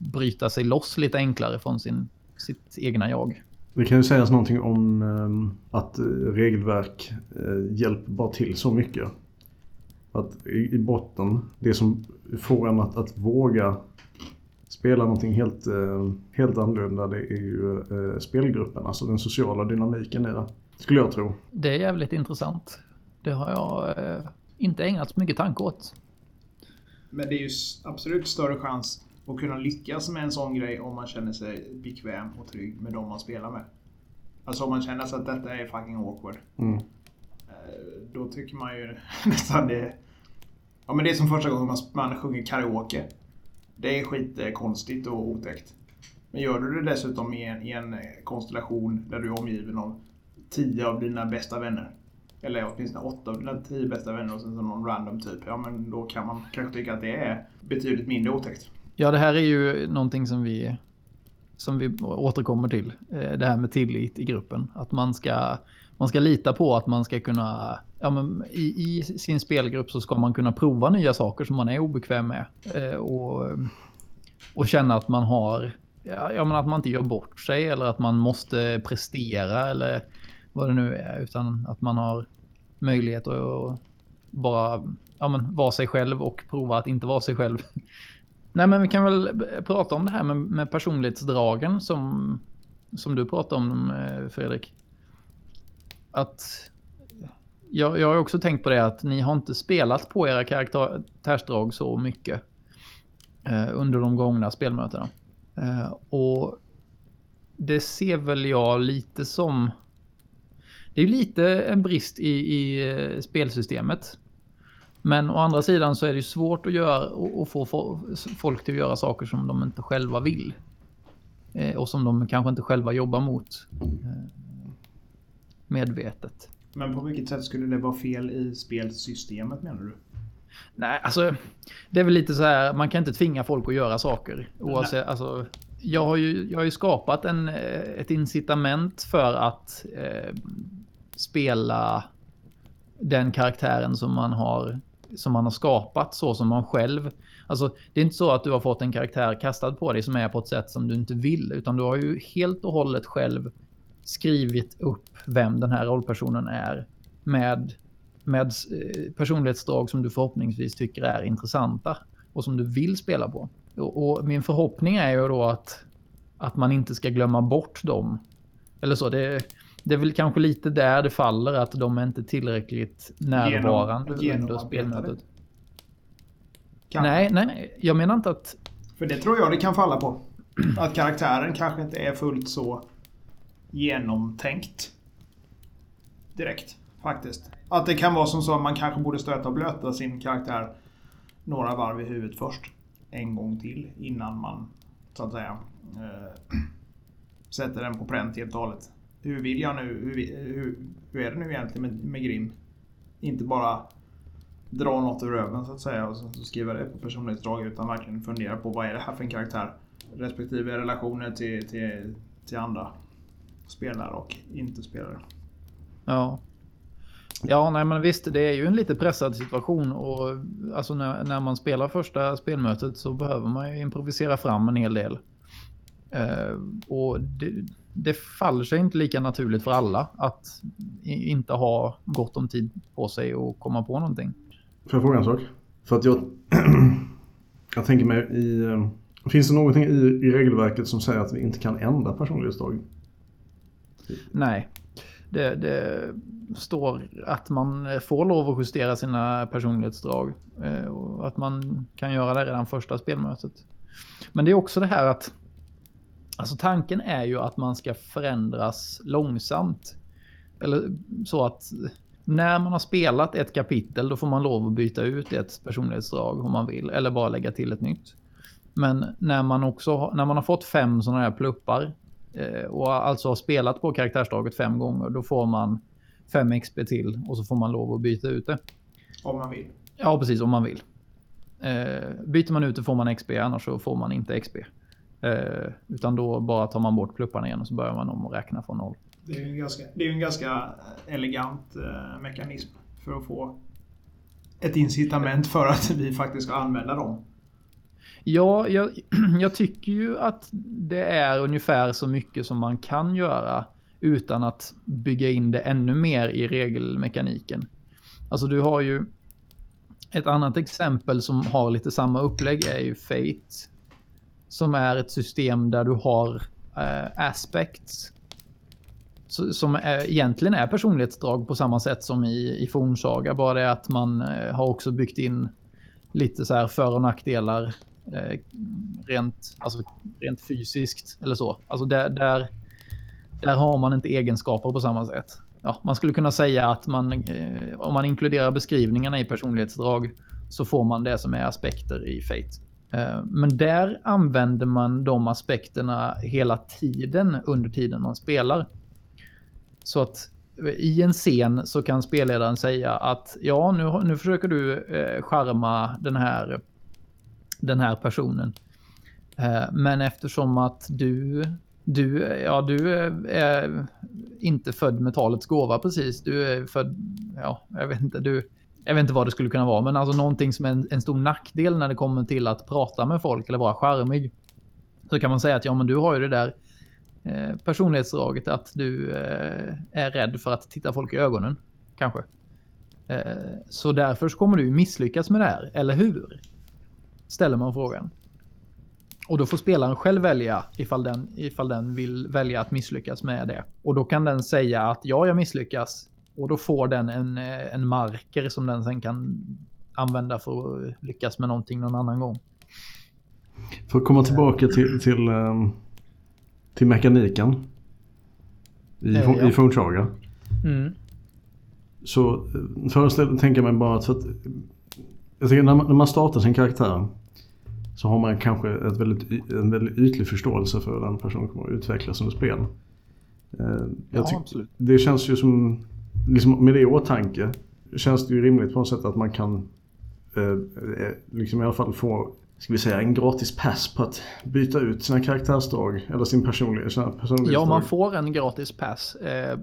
Speaker 3: bryta sig loss lite enklare från sin, sitt egna jag.
Speaker 1: Det kan ju sägas någonting om ehm, att regelverk eh, hjälper bara till så mycket. Att i botten, det som får en att, att våga spela någonting helt, eh, helt annorlunda det är ju eh, spelgruppen, alltså den sociala dynamiken i det. Skulle jag tro.
Speaker 3: Det är jävligt intressant. Det har jag inte ägnat så mycket tanke åt.
Speaker 2: Men det är ju absolut större chans och kunna lyckas med en sån grej om man känner sig bekväm och trygg med de man spelar med. Alltså om man känner sig att detta är fucking awkward. Mm. Eh, då tycker man ju nästan det... Ja men det är som första gången man, man sjunger karaoke. Det är skitkonstigt och otäckt. Men gör du det dessutom i en, i en konstellation där du är omgiven av tio av dina bästa vänner. Eller åtminstone åtta av dina tio bästa vänner och sen så någon random typ. Ja men då kan man kanske tycka att det är betydligt mindre otäckt.
Speaker 3: Ja, det här är ju någonting som vi, som vi återkommer till. Eh, det här med tillit i gruppen. Att man ska, man ska lita på att man ska kunna... Ja, men i, I sin spelgrupp så ska man kunna prova nya saker som man är obekväm med. Eh, och, och känna att man har... Ja, men att man inte gör bort sig eller att man måste prestera eller vad det nu är. Utan att man har möjlighet att bara ja, men, vara sig själv och prova att inte vara sig själv. Nej, men vi kan väl prata om det här med, med personlighetsdragen som, som du pratade om, eh, Fredrik. Att jag, jag har också tänkt på det att ni har inte spelat på era karaktärsdrag så mycket eh, under de gångna spelmötena. Eh, och det ser väl jag lite som... Det är lite en brist i, i eh, spelsystemet. Men å andra sidan så är det svårt att göra och få folk till att göra saker som de inte själva vill. Eh, och som de kanske inte själva jobbar mot. Eh, medvetet.
Speaker 2: Men på vilket sätt skulle det vara fel i spelsystemet menar du?
Speaker 3: Nej, alltså det är väl lite så här. Man kan inte tvinga folk att göra saker. Oavsett, alltså, jag, har ju, jag har ju skapat en, ett incitament för att eh, spela den karaktären som man har som man har skapat så som man själv. Alltså, det är inte så att du har fått en karaktär kastad på dig som är på ett sätt som du inte vill, utan du har ju helt och hållet själv skrivit upp vem den här rollpersonen är med, med eh, personlighetsdrag som du förhoppningsvis tycker är intressanta och som du vill spela på. Och, och min förhoppning är ju då att, att man inte ska glömma bort dem. Eller så, det, det är väl kanske lite där det faller att de är inte tillräckligt närvarande genom, under spelmötet. Nej, nej, jag menar inte att...
Speaker 2: För det tror jag det kan falla på. Att karaktären kanske inte är fullt så genomtänkt. Direkt, faktiskt. Att det kan vara som så att man kanske borde stöta och blöta sin karaktär några varv i huvudet först. En gång till innan man, så att säga, äh, sätter den på pränt helt och hållet hur vill jag nu? Hur, hur, hur är det nu egentligen med, med Grim? Inte bara dra något ur röven så att säga och så, skriva det på personlighetsdrag utan verkligen fundera på vad är det här för en karaktär? Respektive relationer till, till, till andra spelare och inte spelare.
Speaker 3: Ja. Ja, nej men visst, det är ju en lite pressad situation och alltså när, när man spelar första spelmötet så behöver man ju improvisera fram en hel del. Uh, och det, det faller sig inte lika naturligt för alla att inte ha gott om tid på sig och komma på någonting.
Speaker 1: Får jag fråga en sak? För att jag, jag tänker mig i... Eh, finns det någonting i, i regelverket som säger att vi inte kan ändra personlighetsdrag?
Speaker 3: Nej. Det, det, står att man får lov att justera sina personlighetsdrag. Eh, och att man kan göra det redan första spelmötet. Men det är också det här att Alltså tanken är ju att man ska förändras långsamt. Eller så att när man har spelat ett kapitel då får man lov att byta ut ett personlighetsdrag om man vill. Eller bara lägga till ett nytt. Men när man också när man har fått fem sådana här pluppar eh, och alltså har spelat på karaktärsdraget fem gånger då får man fem XP till och så får man lov att byta ut det.
Speaker 2: Om man vill.
Speaker 3: Ja, precis om man vill. Eh, byter man ut det får man XP, annars så får man inte XP. Eh, utan då bara tar man bort plupparna igen och så börjar man om och räkna från noll.
Speaker 2: Det är ju en ganska, det är en ganska elegant eh, mekanism för att få ett incitament för att vi faktiskt ska använda dem.
Speaker 3: Ja, jag, jag, tycker ju att det är ungefär så mycket som man kan göra utan att bygga in det ännu mer i regelmekaniken. Alltså du har ju ett annat exempel som har lite samma upplägg är ju Fate som är ett system där du har eh, aspects. Som är, egentligen är personlighetsdrag på samma sätt som i, i fornsaga. Bara det att man eh, har också byggt in lite så här för och nackdelar. Eh, rent, alltså, rent fysiskt eller så. Alltså där, där, där har man inte egenskaper på samma sätt. Ja, man skulle kunna säga att man, eh, om man inkluderar beskrivningarna i personlighetsdrag så får man det som är aspekter i Fate. Eh, men där använder man de aspekterna hela tiden under tiden man spelar. Så att eh, i en scen så kan spelledaren säga att ja, nu, nu försöker du eh, charma den här, den här personen. Eh, men eftersom att du, du, ja, du eh, är inte född med talets gåva precis. Du är född, ja, jag vet inte, du, jag vet inte vad det skulle kunna vara, men alltså någonting som är en, en stor nackdel när det kommer till att prata med folk eller vara charmig. Så kan man säga att ja, men du har ju det där eh, personlighetsdraget att du eh, är rädd för att titta folk i ögonen. Kanske. Eh, så därför så kommer du misslyckas med det här, eller hur? Ställer man frågan. Och då får spelaren själv välja ifall den, ifall den vill välja att misslyckas med det. Och då kan den säga att ja, jag misslyckas. Och då får den en, eh, en marker som den sen kan använda för att lyckas med någonting någon annan gång.
Speaker 1: För att komma tillbaka till, till, ehm, till mekaniken i,
Speaker 3: Ja, ja.
Speaker 1: i Fornsaga.
Speaker 3: Mm.
Speaker 1: Så eh, föreställ, tänker mig bara att, för att jag tänker när man, när man startar sin karaktär så har man kanske ett väldigt, en väldigt ytlig förståelse för hur den personen kommer att utvecklas under spel. Eh, Jag
Speaker 3: Ja, absolut.
Speaker 1: det känns ju som, liksom med det i åtanke, känns det ju rimligt på något sätt att man kan eh, eh, liksom i alla fall få, ska vi säga, en gratis pass på att byta ut sina karaktärsdrag eller sin personlighet. sina.
Speaker 3: Ja, man får en gratis pass eh,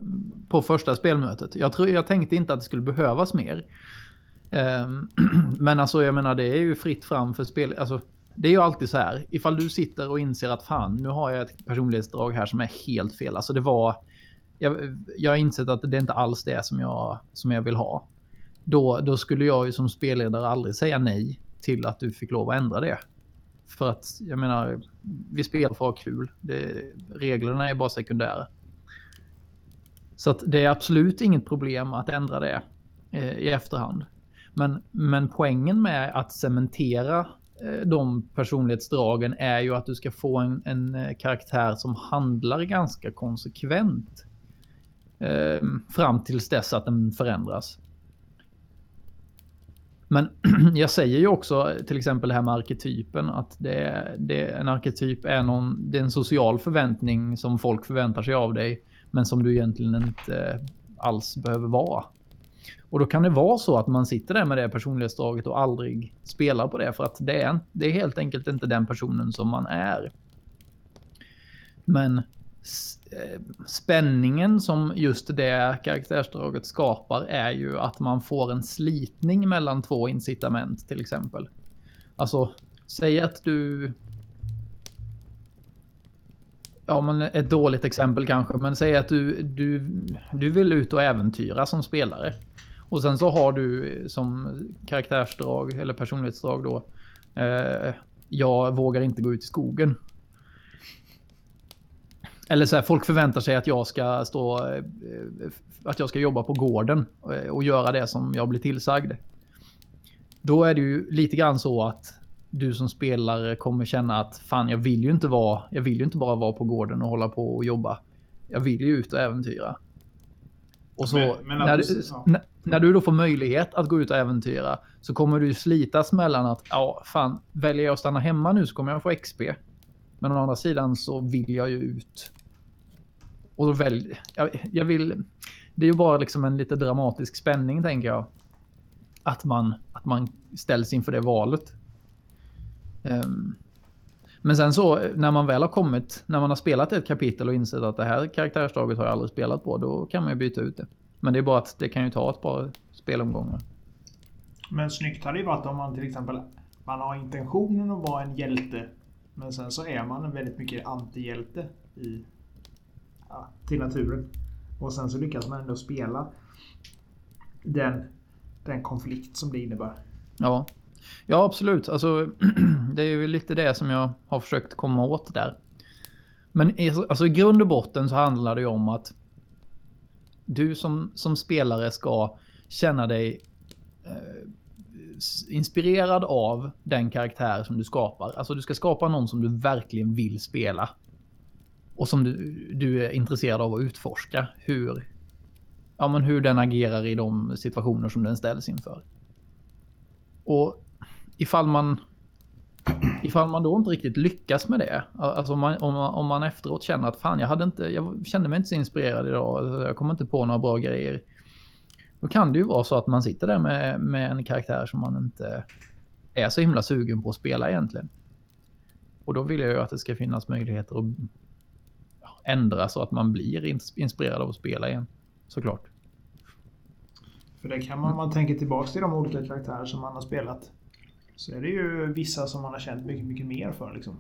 Speaker 3: på första spelmötet. Jag, tror, jag tänkte inte att det skulle behövas mer. Eh, men alltså, jag menar, det är ju fritt fram för spel. Alltså, det är ju alltid så här. Ifall du sitter och inser att fan, nu har jag ett personlighetsdrag här som är helt fel. Alltså det var... Jag, jag har insett att det inte alls det som jag, som jag vill ha. Då, då skulle jag ju som spelledare aldrig säga nej till att du fick lov att ändra det. För att, jag menar, vi spelar för att ha kul. Det, reglerna är bara sekundära. Så att det är absolut inget problem att ändra det eh, i efterhand. Men, men poängen med att cementera eh, de personlighetsdragen är ju att du ska få en, en eh, karaktär som handlar ganska konsekvent. Eh, fram tills dess att den förändras. Men jag säger ju också till exempel det här med arketypen att det, det, en arketyp är, någon, det är en social förväntning som folk förväntar sig av dig men som du egentligen inte alls behöver vara. Och då kan det vara så att man sitter där med det personlighetsdraget och aldrig spelar på det för att det är, det är helt enkelt inte den personen som man är. Men Eh, spänningen som just det karaktärsdraget skapar är ju att man får en slitning mellan två incitament till exempel. Alltså, säg att du... Ja, men ett dåligt exempel kanske, men säg att du, du, du vill ut och äventyra som spelare. Och sen så har du som karaktärsdrag eller personlighetsdrag då. Eh, jag vågar inte gå ut i skogen. Eller så här, folk förväntar sig att jag ska stå, eh, att jag ska jobba på gården eh, och göra det som jag blir tillsagd. Då är det ju lite grann så att du som spelare kommer känna att fan, jag vill ju inte vara, jag vill ju inte bara vara på gården och hålla på och jobba. Jag vill ju ut och äventyra. Och så
Speaker 2: Men- men
Speaker 3: när,
Speaker 2: du-
Speaker 3: när, när du då får möjlighet att gå ut och äventyra så kommer du slitas mellan att ja, fan, väljer jag att stanna hemma nu så kommer jag få XP. Men å andra sidan så vill jag ju ut. Och då välj, jag, jag vill, det är ju bara liksom en lite dramatisk spänning tänker jag. Att man, att man ställs inför det valet. Um, men sen så när man väl har kommit, när man har spelat ett kapitel och insett att det här karaktärsdraget har jag aldrig spelat på, då kan man ju byta ut det. Men det är bara att det kan ju ta ett par spelomgångar.
Speaker 2: Men snyggt hade ju varit om man till exempel man har intentionen att vara en hjälte. Men sen så är man en väldigt mycket antihjälte i, ja, till naturen. Och sen så lyckas man ändå spela den, den konflikt som det innebär.
Speaker 3: Ja, ja absolut. Alltså, det är ju lite det som jag har försökt komma åt där. Men i- alltså, i grund och botten så handlar det ju om att du som, som spelare ska känna dig eh, inspirerad av den karaktär som du skapar. Alltså du ska skapa någon som du verkligen vill spela. Och som du, du är intresserad av att utforska hur, ja, men hur den agerar i de situationer som den ställs inför. Och ifall man... ifall man då inte riktigt lyckas med det, alltså om man, om man, om man efteråt känner att fan jag, hade inte, jag kände mig inte så inspirerad idag, alltså, jag kommer inte på några bra grejer. Då kan det ju vara så att man sitter där med, med en karaktär som man inte är så himla sugen på att spela egentligen. Och då vill jag ju att det ska finnas möjligheter att ändra så att man blir inspirerad av att spela igen. Såklart.
Speaker 2: För det kan man, om man tänker tillbaka till de olika karaktärer som man har spelat. Så är det ju vissa som man har känt mycket, mycket mer för liksom.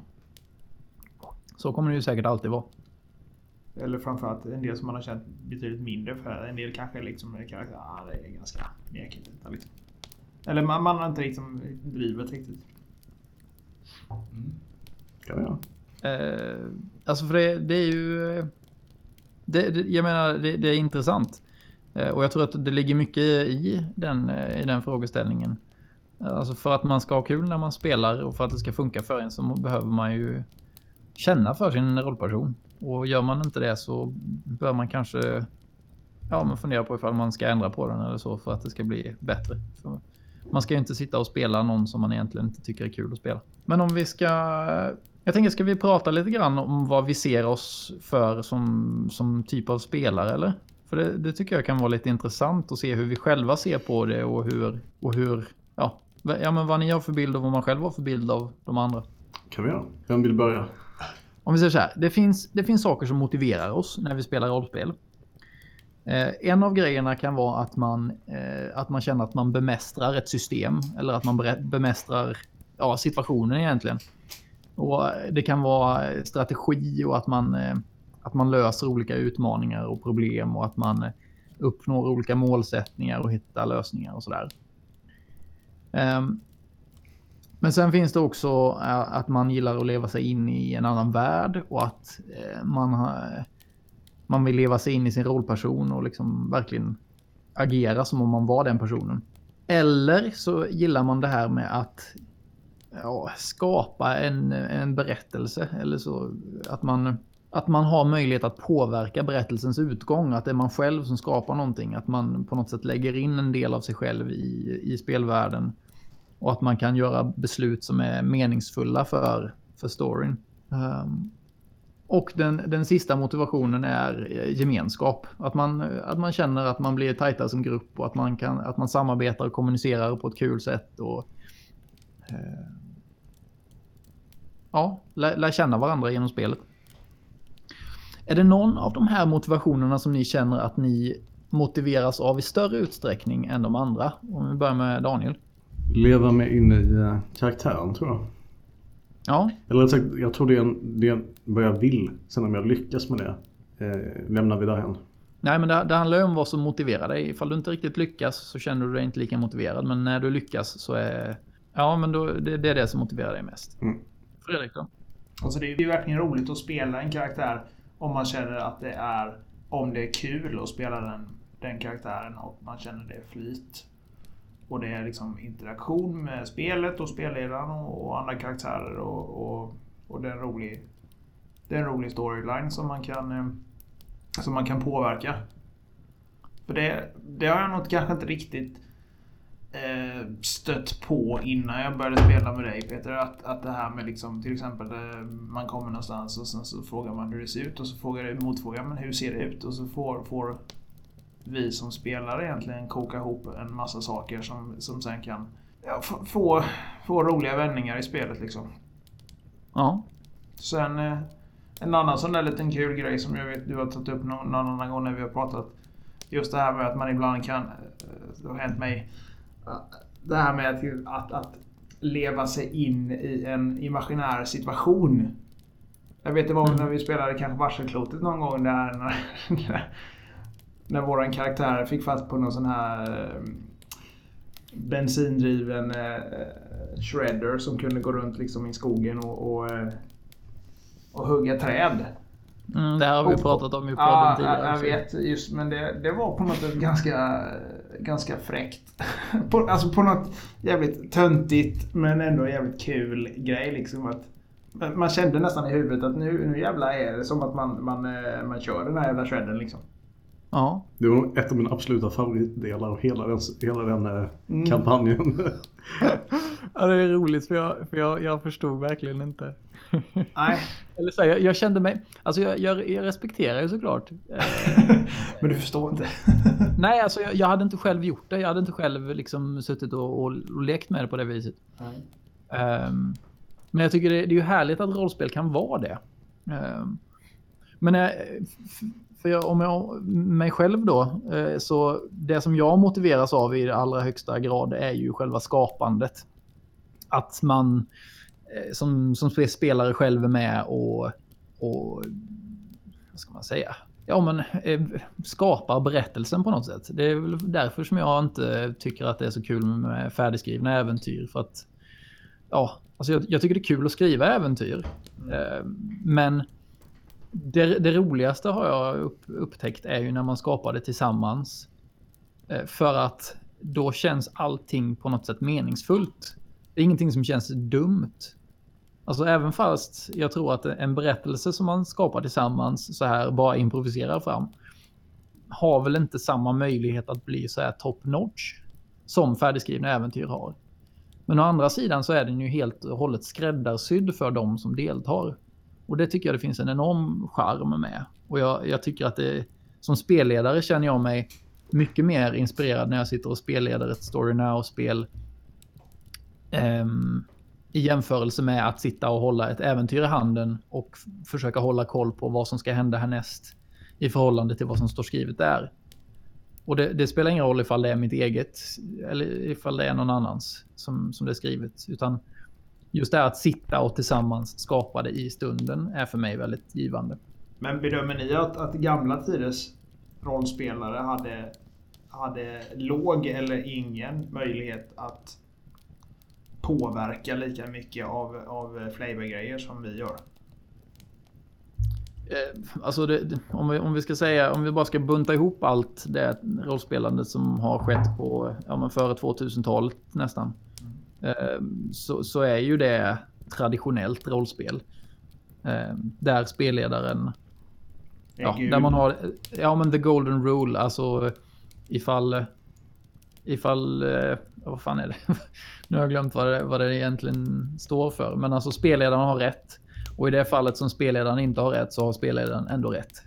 Speaker 3: Så kommer det ju säkert alltid vara.
Speaker 2: Eller framförallt en del som man har känt betydligt mindre för. En del kanske liksom är karaktär, ah, det är ganska mjäkigt. Liksom. Eller man, man har inte liksom drivet riktigt.
Speaker 1: Mm. Kan vi
Speaker 3: eh, Alltså för det, det är ju... Det, det, jag menar, det, det är intressant. Eh, och jag tror att det ligger mycket i den, eh, i den frågeställningen. Alltså för att man ska ha kul när man spelar och för att det ska funka för en så behöver man ju känna för sin rollperson. Och gör man inte det så bör man kanske ja, men fundera på ifall man ska ändra på den eller så för att det ska bli bättre. För man ska ju inte sitta och spela någon som man egentligen inte tycker är kul att spela. Men om vi ska... Jag tänker, ska vi prata lite grann om vad vi ser oss för som, som typ av spelare eller? För det, det tycker jag kan vara lite intressant att se hur vi själva ser på det och hur, och hur ja, ja, men vad ni har för bild och vad man själv har för bild av de andra.
Speaker 1: Kan vi göra. Vem vill börja?
Speaker 3: Om vi säger så här. Det finns, det finns saker som motiverar oss när vi spelar rollspel. Eh, en av grejerna kan vara att man, eh, att man känner att man bemästrar ett system eller att man bemästrar ja, situationen egentligen. Och det kan vara strategi och att man, eh, att man löser olika utmaningar och problem och att man eh, uppnår olika målsättningar och hittar lösningar och sådär. Ehm, men sen finns det också eh, att man gillar att leva sig in i en annan värld och att eh, man har eh, man vill leva sig in i sin rollperson och liksom verkligen agera som om man var den personen. Eller så gillar man det här med att ja, skapa en, en berättelse eller så att man att man har möjlighet att påverka berättelsens utgång, att det är man själv som skapar någonting, att man på något sätt lägger in en del av sig själv i, i spelvärlden och att man kan göra beslut som är meningsfulla för, för storyn. Um, och den, den sista motivationen är eh, gemenskap. Att man, eh, att man känner att man blir tajtare som grupp och att man, kan, att man samarbetar och kommunicerar på ett kul sätt. Och, eh, ja, lär, lär känna varandra genom spelet. Är det någon av de här motivationerna som ni känner att ni motiveras av i större utsträckning än de andra? Om vi börjar med Daniel.
Speaker 1: Leva mig in i eh, karaktären tror jag.
Speaker 3: Ja.
Speaker 1: Eller rätt sagt, jag tror det är, en, det är vad jag vill. Sen om jag lyckas med det eh, lämnar vi därhen.
Speaker 3: Nej, men det, det handlar ju om vad som motiverar dig. Ifall du inte riktigt lyckas så känner du dig inte lika motiverad. Men när du lyckas så är... Ja, men då, det, det är det som motiverar dig mest. Mm. Fredrik då?
Speaker 2: Alltså det är ju verkligen roligt att spela en karaktär om man känner att det är... Om det är kul att spela den, den karaktären och man känner det flyt. Och det är liksom interaktion med spelet och spelledaren och, och andra karaktärer och, och, och det är en rolig, det är en rolig storyline som man kan, eh, som man kan påverka. För det, det har jag nog kanske inte riktigt eh, stött på innan jag började spela med dig Peter. Att, att det här med liksom, till exempel eh, man kommer någonstans och sen så frågar man hur det ser ut och så frågar motfrågan men hur ser det ut? Och så får, får vi som spelare egentligen koka ihop en massa saker som, som sen kan ja, få, få roliga vändningar i spelet liksom.
Speaker 3: Ja.
Speaker 2: Sen eh, en annan sån där liten kul grej som jag vet du har tagit upp någon, någon annan gång när vi har pratat. Just det här med att man ibland kan, eh, det har hänt mig, det här med att, att, att leva sig in i en imaginär situation. Jag vet det var mm. när vi spelade kanske Varselklotet någon gång där när, när våran karaktär fick fatt på någon sån här eh, bensindriven eh, shredder som kunde gå runt liksom i skogen och, och, eh, och hugga träd.
Speaker 3: Mm, det här har vi pratat om i podden ja,
Speaker 2: tidigare. Jag vet, just, men det, det var på något sätt ganska, ganska fräckt. på, alltså på något jävligt töntigt men ändå jävligt kul grej liksom. Att, man kände nästan i huvudet att nu, nu jävlar är det som att man, man, man kör den här jävla shredden liksom.
Speaker 3: Ja.
Speaker 1: Det var ett av mina absoluta favoritdelar av hela den, hela den eh, kampanjen.
Speaker 3: ja, det är roligt för jag, för jag, jag förstod verkligen inte.
Speaker 2: Nej,
Speaker 3: Eller så här, jag, jag kände mig, alltså jag, jag, jag respekterar ju såklart. Eh,
Speaker 2: men du förstår inte.
Speaker 3: nej, alltså jag, jag hade inte själv gjort det. Jag hade inte själv liksom suttit och, och, och lekt med det på det viset. Ehm, men jag tycker det, det är ju härligt att rollspel kan vara det. Ehm, men eh, för jag, om jag mig själv då, eh, så det som jag motiveras av i allra högsta grad är ju själva skapandet. Att man eh, som, som spelare själv är med och, och vad ska man säga? Ja, men eh, skapar berättelsen på något sätt. Det är väl därför som jag inte tycker att det är så kul med färdigskrivna äventyr. För att, ja, alltså jag, jag tycker det är kul att skriva äventyr. Eh, men det, det roligaste har jag upp, upptäckt är ju när man skapar det tillsammans. Eh, för att då känns allting på något sätt meningsfullt. Det är ingenting som känns dumt. Alltså även fast jag tror att en berättelse som man skapar tillsammans så här bara improviserar fram har väl inte samma möjlighet att bli så här top notch som färdigskrivna äventyr har. Men å andra sidan så är den ju helt och hållet skräddarsydd för de som deltar. Och det tycker jag det finns en enorm charm med. Och jag, jag tycker att det, som spelledare känner jag mig mycket mer inspirerad när jag sitter och spelleder ett Story Now-spel. um, I jämförelse med att sitta och hålla ett äventyr i handen och försöka hålla koll på vad som ska hända härnäst i förhållande till vad som står skrivet där. Och det, det spelar ingen roll ifall det är mitt eget eller ifall det är någon annans som, som det är skrivet. Utan just det här att sitta och tillsammans skapa det i stunden är för mig väldigt givande.
Speaker 2: Men bedömer ni att, att gamla tiders rollspelare hade, hade låg eller ingen möjlighet att påverka lika mycket av, av flavorgrejer som vi gör?
Speaker 3: Eh, Alltså det, det- om, vi, om vi ska säga, om vi bara ska bunta ihop allt det rollspelandet som har skett på, ja men före 2000-talet nästan. Eh, Så, så är ju det traditionellt rollspel. Eh, Där spelledaren, ja, där man har, ja men the golden rule, alltså ifall, ifall, eh, vad fan är det? nu har jag glömt vad det, vad det egentligen står för. Men alltså spelledaren har rätt. Och i det fallet som spelledaren inte har rätt så har spelledaren ändå rätt.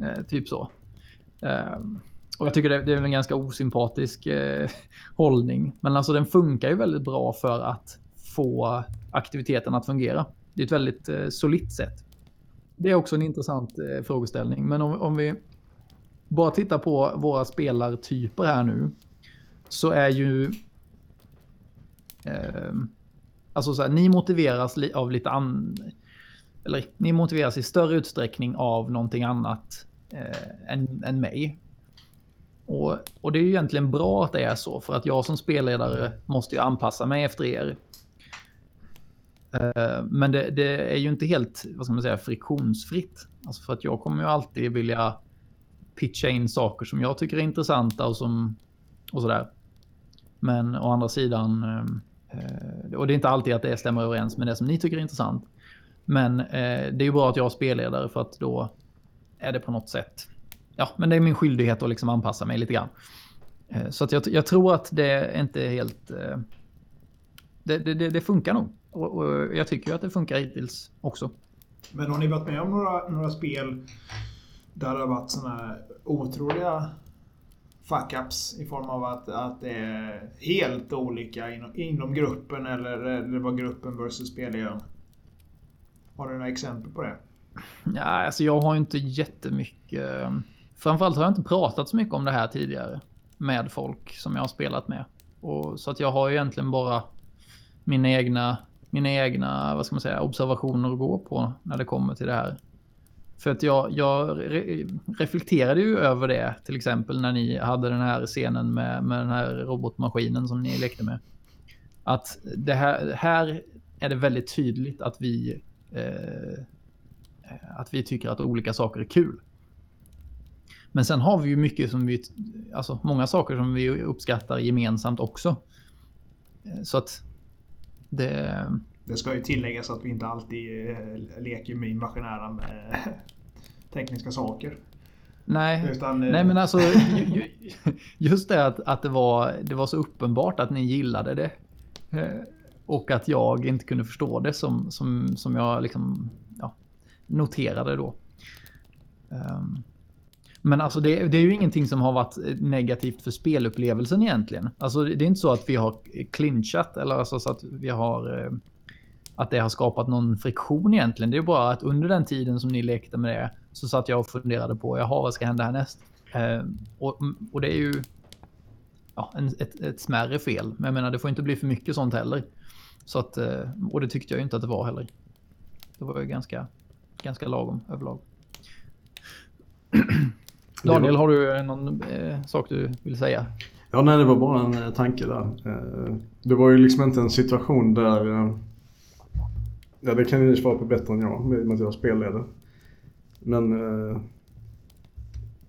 Speaker 3: Eh, typ så. Och jag tycker det, det är en ganska osympatisk eh, hållning. Men alltså den funkar ju väldigt bra för att få aktiviteten att fungera. Det är ett väldigt eh, solitt sätt. Det är också en intressant eh, frågeställning. Men om, om vi bara tittar på våra spelartyper här nu. Så är ju... Eh, alltså så här, ni motiveras li- av lite an... Eller ni motiveras i större utsträckning av någonting annat eh, än, än mig. Och, och det är ju egentligen bra att det är så. För att jag som spelledare måste ju anpassa mig efter er. Eh, men det, det är ju inte helt, vad ska man säga, friktionsfritt. Alltså för att jag kommer ju alltid vilja pitcha in saker som jag tycker är intressanta och som och sådär. Men å andra sidan, eh, eh, och det är inte alltid att det stämmer överens med det som ni tycker är intressant. Men det är ju bra att jag är spelledare för att då är det på något sätt, ja, men det är min skyldighet att liksom anpassa mig lite grann. Eh, Så att jag, jag tror att det är inte helt, eh, det, det, det, funkar nog. Och, och jag tycker ju att det funkar hittills också.
Speaker 2: Men har ni varit med om några, några spel där det har varit här otroliga fuck-ups i form av att, att det är helt olika inom, inom gruppen eller det var gruppen versus spelledaren? Har du några exempel på det?
Speaker 3: Ja, alltså jag har inte jättemycket. Framförallt har jag inte pratat så mycket om det här tidigare med folk som jag har spelat med. Och, så att jag har ju egentligen bara mina egna, mina egna vad ska man säga, observationer att gå på när det kommer till det här. För att jag, jag re, reflekterade ju över det till exempel när ni hade den här scenen med, med den här robotmaskinen som ni lekte med. Att det här, här är det väldigt tydligt att vi eh, att vi tycker att olika saker är kul. Men sen har vi ju mycket som vi, alltså många saker som vi uppskattar gemensamt också. Eh, Så att det,
Speaker 2: Det ska ju tilläggas att vi inte alltid eh, leker med imaginära eh, tekniska saker.
Speaker 3: Nej,
Speaker 2: Utan,
Speaker 3: Nej men alltså ju- ju- just det att, att det, var, det var så uppenbart att ni gillade det. Och att jag inte kunde förstå det som, som, som jag liksom ja, noterade då. Ehm, men alltså det, det är ju ingenting som har varit eh, negativt för spelupplevelsen egentligen. Alltså det är inte så att vi har clinchat eller alltså så att vi har eh, att det har skapat någon friktion egentligen. Det är bara att under den tiden som ni lekte med det så satt jag och funderade på, jaha, vad ska hända härnäst? Eh, och, mm, och det är ju ja, en, ett, ett smärre fel. Men jag menar, det får inte bli för mycket sånt heller. Så att, eh, och det tyckte jag ju inte att det var heller. Det var ju ganska, ganska lagom överlag. Daniel, har du någon eh, sak du vill säga?
Speaker 1: Ja, nej, det var bara en eh, tanke där. Eh, Det var ju liksom inte en situation där... eh, Ja, det kan ni svara på bättre än jag, med att jag spelledare. Men... eh,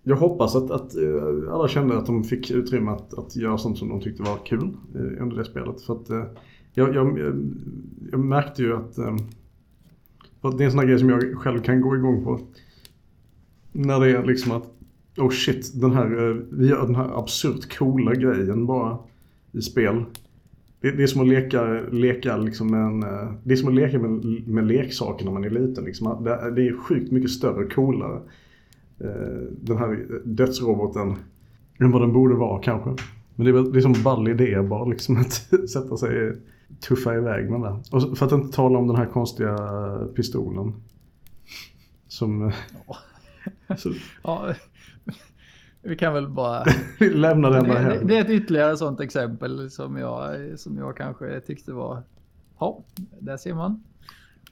Speaker 1: Jag hoppas att, att eh, alla kände att de fick utrymme att, att göra sånt som de tyckte var kul eh, under det spelet. För att eh, jag, jag, jag märkte ju att... eh, att det är en sån här grej som jag själv kan gå igång på. När det är liksom att Oh shit, den här, eh, vi gör den här absurt coola grejen bara i spel. Det, det är som att leka, leka liksom en, eh, det är som att leka med, med leksaker när man är liten. Liksom. Det, det är sjukt mycket större och coolare. eh, Den här dödsroboten än vad den borde vara kanske. Men det är, det är som ball idé bara liksom att sätta sig tuffa iväg med det. Och för att inte tala om den här konstiga pistolen. Som... eh, så,
Speaker 3: Ja, vi kan väl bara...
Speaker 1: vi lämnar den
Speaker 3: Det,
Speaker 1: där
Speaker 3: det, det är ett ytterligare sånt exempel som jag, som jag kanske tyckte var... Ja, där ser man.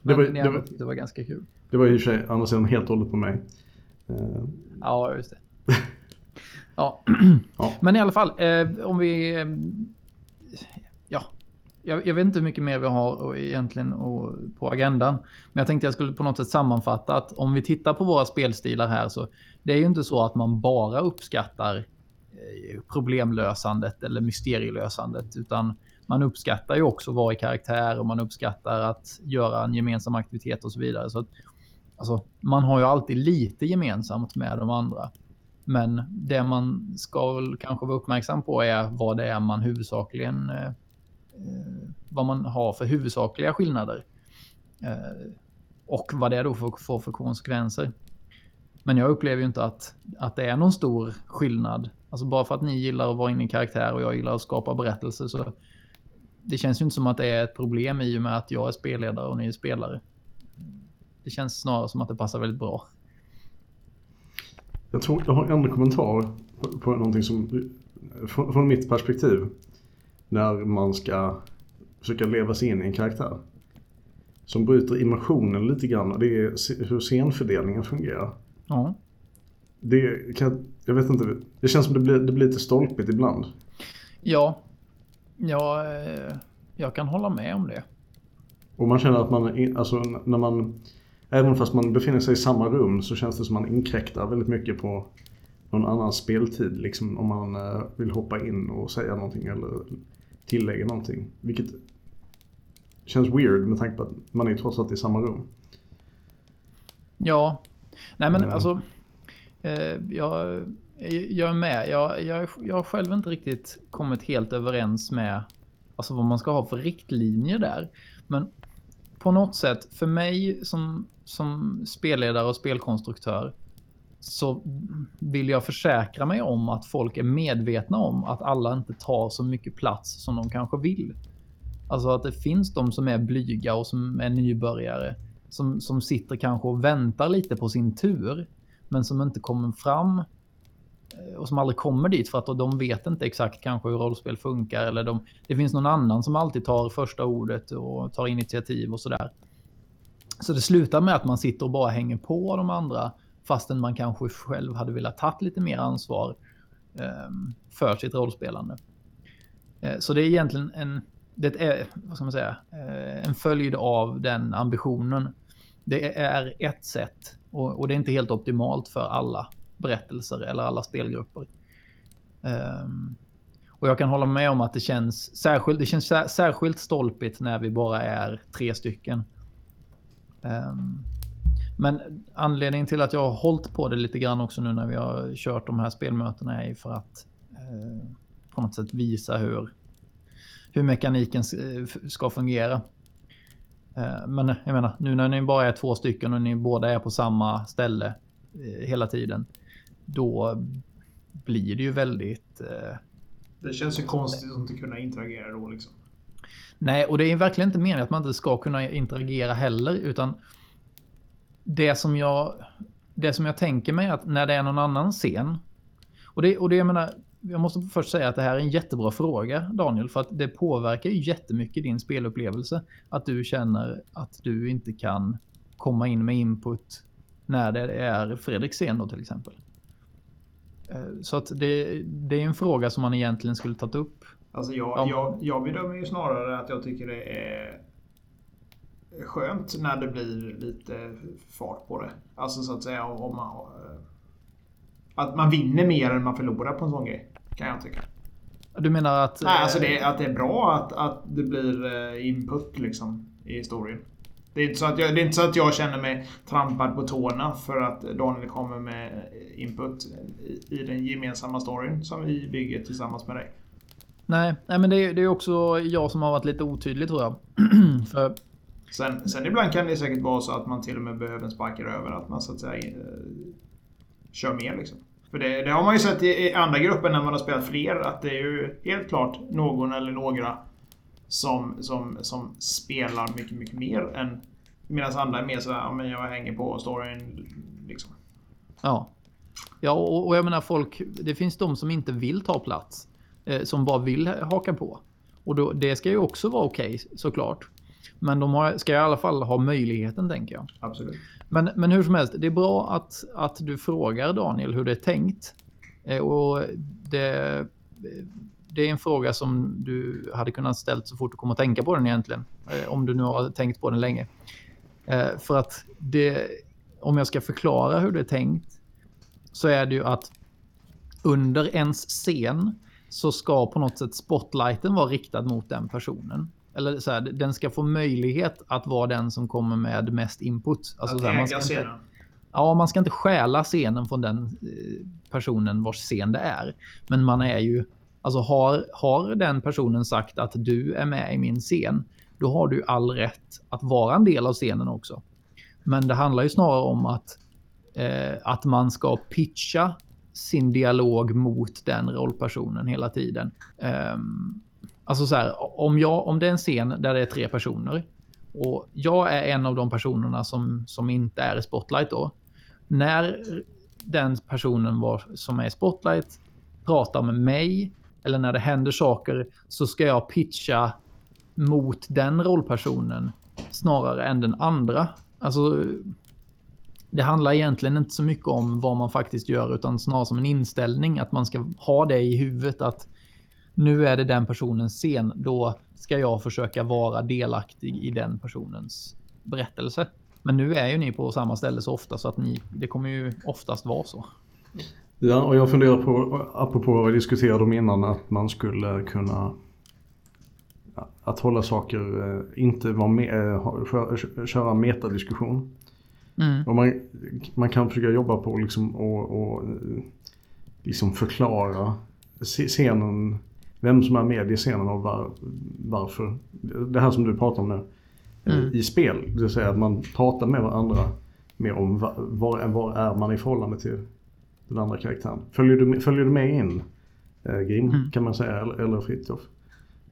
Speaker 1: Det
Speaker 3: Men
Speaker 1: var-
Speaker 3: ni
Speaker 1: det var-
Speaker 3: det var ganska kul.
Speaker 1: Det var i och för sig andra sidan helt och hållet på mig. Eh,
Speaker 3: Ja, just det. Ja,
Speaker 1: Ja.
Speaker 3: men i alla fall, eh, om vi... Jag, jag vet inte hur mycket mer vi har och egentligen och, på agendan. Men jag tänkte jag skulle på något sätt sammanfatta att om vi tittar på våra spelstilar här så det är ju inte så att man bara uppskattar eh, problemlösandet eller mysterielösandet utan man uppskattar ju också att vara i karaktär och man uppskattar att göra en gemensam aktivitet och så vidare. Så att, alltså, man har ju alltid lite gemensamt med de andra. Men det man ska väl kanske vara uppmärksam på är vad det är man huvudsakligen eh, Eh, vad man har för huvudsakliga skillnader. Eh, och vad det då får, får för konsekvenser. Men jag upplever ju inte att, att det är någon stor skillnad. Alltså bara för att ni gillar att vara inne i karaktär och jag gillar att skapa berättelser så det känns ju inte som att det är ett problem i och med att jag är spelledare och ni är spelare. Det känns snarare som att det passar väldigt bra.
Speaker 1: Jag tror jag har en kommentar på, på någonting som, från, från mitt perspektiv, när man ska försöka leva sig in i en karaktär. Som bryter immersionen lite grann. Det är hur scenfördelningen fungerar.
Speaker 3: Ja.
Speaker 1: Det kan, jag vet inte, det känns som det blir, det blir lite stolpigt ibland.
Speaker 3: Ja, ja eh, jag kan hålla med om det.
Speaker 1: Och man känner att man, alltså när man, även fast man befinner sig i samma rum så känns det som man inkräktar väldigt mycket på någon annans speltid. Liksom om man eh, vill hoppa in och säga någonting eller tillägga någonting. Vilket känns weird med tanke på att man är trots allt i samma rum.
Speaker 3: Ja, nej men
Speaker 1: Mm.
Speaker 3: alltså. Eh, jag, jag är med. Jag, jag, jag har själv inte riktigt kommit helt överens med alltså vad man ska ha för riktlinjer där. Men på något sätt för mig som, som spelledare och spelkonstruktör så vill jag försäkra mig om att folk är medvetna om att alla inte tar så mycket plats som de kanske vill. Alltså att det finns de som är blyga och som är nybörjare som, som sitter kanske och väntar lite på sin tur men som inte kommer fram eh, och som aldrig kommer dit för att de vet inte exakt kanske hur rollspel funkar eller de, det finns någon annan som alltid tar första ordet och tar initiativ och sådär. Så det slutar med att man sitter och bara hänger på de andra fastän man kanske själv hade velat ta lite mer ansvar eh, för sitt rollspelande. Eh, så det är egentligen en, det är, vad ska man säga, eh, en följd av den ambitionen. Det är ett sätt och, och det är inte helt optimalt för alla berättelser eller alla spelgrupper. Ehm, och jag kan hålla med om att det känns särskilt, det känns sär, särskilt stolpigt när vi bara är tre stycken. Ehm, men anledningen till att jag har hållit på det lite grann också nu när vi har kört de här spelmötena är för att eh, på något sätt visa hur, hur mekaniken ska fungera. Eh, men jag menar, nu när ni bara är två stycken och ni båda är på samma ställe eh, hela tiden, då blir det ju väldigt... Eh,
Speaker 2: det känns ju konstigt att inte kunna interagera då liksom.
Speaker 3: Nej, och det är verkligen inte meningen att man inte ska kunna interagera heller, utan det som jag, det som jag tänker mig att när det är någon annan scen, och det, och det jag menar, jag måste först säga att det här är en jättebra fråga Daniel, för att det påverkar ju jättemycket din spelupplevelse. Att du känner att du inte kan komma in med input när det är Fredriks scen då till exempel. Eh, så att det, det är en fråga som man egentligen skulle tagit upp.
Speaker 2: Alltså jag, jag, jag bedömer ju snarare att jag tycker det är skönt när det blir lite fart på det. Alltså så att säga om man... Eh, att man vinner mer än man förlorar på en sån grej. Kan jag tycka.
Speaker 3: Du menar att...
Speaker 2: Nej, alltså det, att det är bra att, att det blir eh, input liksom i historien. Det är, inte så att jag, det är inte så att jag känner mig trampad på tårna för att Daniel kommer med input i, i den gemensamma storyn som vi bygger tillsammans med dig.
Speaker 3: Nej, nej men det är, det är också jag som har varit lite otydlig tror jag. för
Speaker 2: Sen, sen ibland kan det säkert vara så att man till och med behöver en spark över. Att man så att säga eh, kör mer liksom. För det, det, har man ju sett i, andra grupper när man har spelat fler. Att det är ju helt klart någon eller några som, som, som spelar mycket, mycket mer än Medan andra är mer såhär, ja men jag hänger på storyn liksom.
Speaker 3: Ja. Ja och, och jag menar folk, det finns de som inte vill ta plats. Eh, som bara vill haka på. Och då, det ska ju också vara okej okay, såklart. Men de har, ska i alla fall ha möjligheten tänker jag.
Speaker 2: Absolut.
Speaker 3: Men, men hur som helst, det är bra att, att du frågar Daniel hur det är tänkt. Eh, och det, det är en fråga som du hade kunnat ställt så fort du kom att tänka på den egentligen. Eh, om du nu har tänkt på den länge. Eh, för att det, om jag ska förklara hur det är tänkt så är det ju att under ens scen så ska på något sätt spotlighten vara riktad mot den personen eller så här, den ska få möjlighet att vara den som kommer med mest input.
Speaker 2: Alltså, att så här, man ska scenen? Inte,
Speaker 3: ja, man ska inte stjäla scenen från den eh, personen vars scen det är. Men man är ju, alltså har, har den personen sagt att du är med i min scen, då har du all rätt att vara en del av scenen också. Men det handlar ju snarare om att, eh, att man ska pitcha sin dialog mot den rollpersonen hela tiden. Um, Alltså så här, om, jag, om det är en scen där det är tre personer och jag är en av de personerna som, som inte är i Spotlight då. När den personen var, som är i Spotlight pratar med mig eller när det händer saker så ska jag pitcha mot den rollpersonen snarare än den andra. Alltså, det handlar egentligen inte så mycket om vad man faktiskt gör utan snarare som en inställning att man ska ha det i huvudet att nu är det den personens scen. Då ska jag försöka vara delaktig i den personens berättelse. Men nu är ju ni på samma ställe så ofta så att ni, det kommer ju oftast vara så.
Speaker 1: Ja, och jag funderar på, apropå vad vi diskuterade om innan, att man skulle kunna att hålla saker, eh, inte vara med, eh, köra metadiskussion. Mm. Och man, man kan försöka jobba på liksom och, och liksom förklara scenen vem som är med i scenen och var, varför. Det här som du pratar om nu. Eh, mm. I spel, det vill säga att man pratar med varandra mer om var, var, var är man i förhållande till den andra karaktären. Följer du, följer du med in eh, Grim mm. kan man säga, eller, eller Fritiof.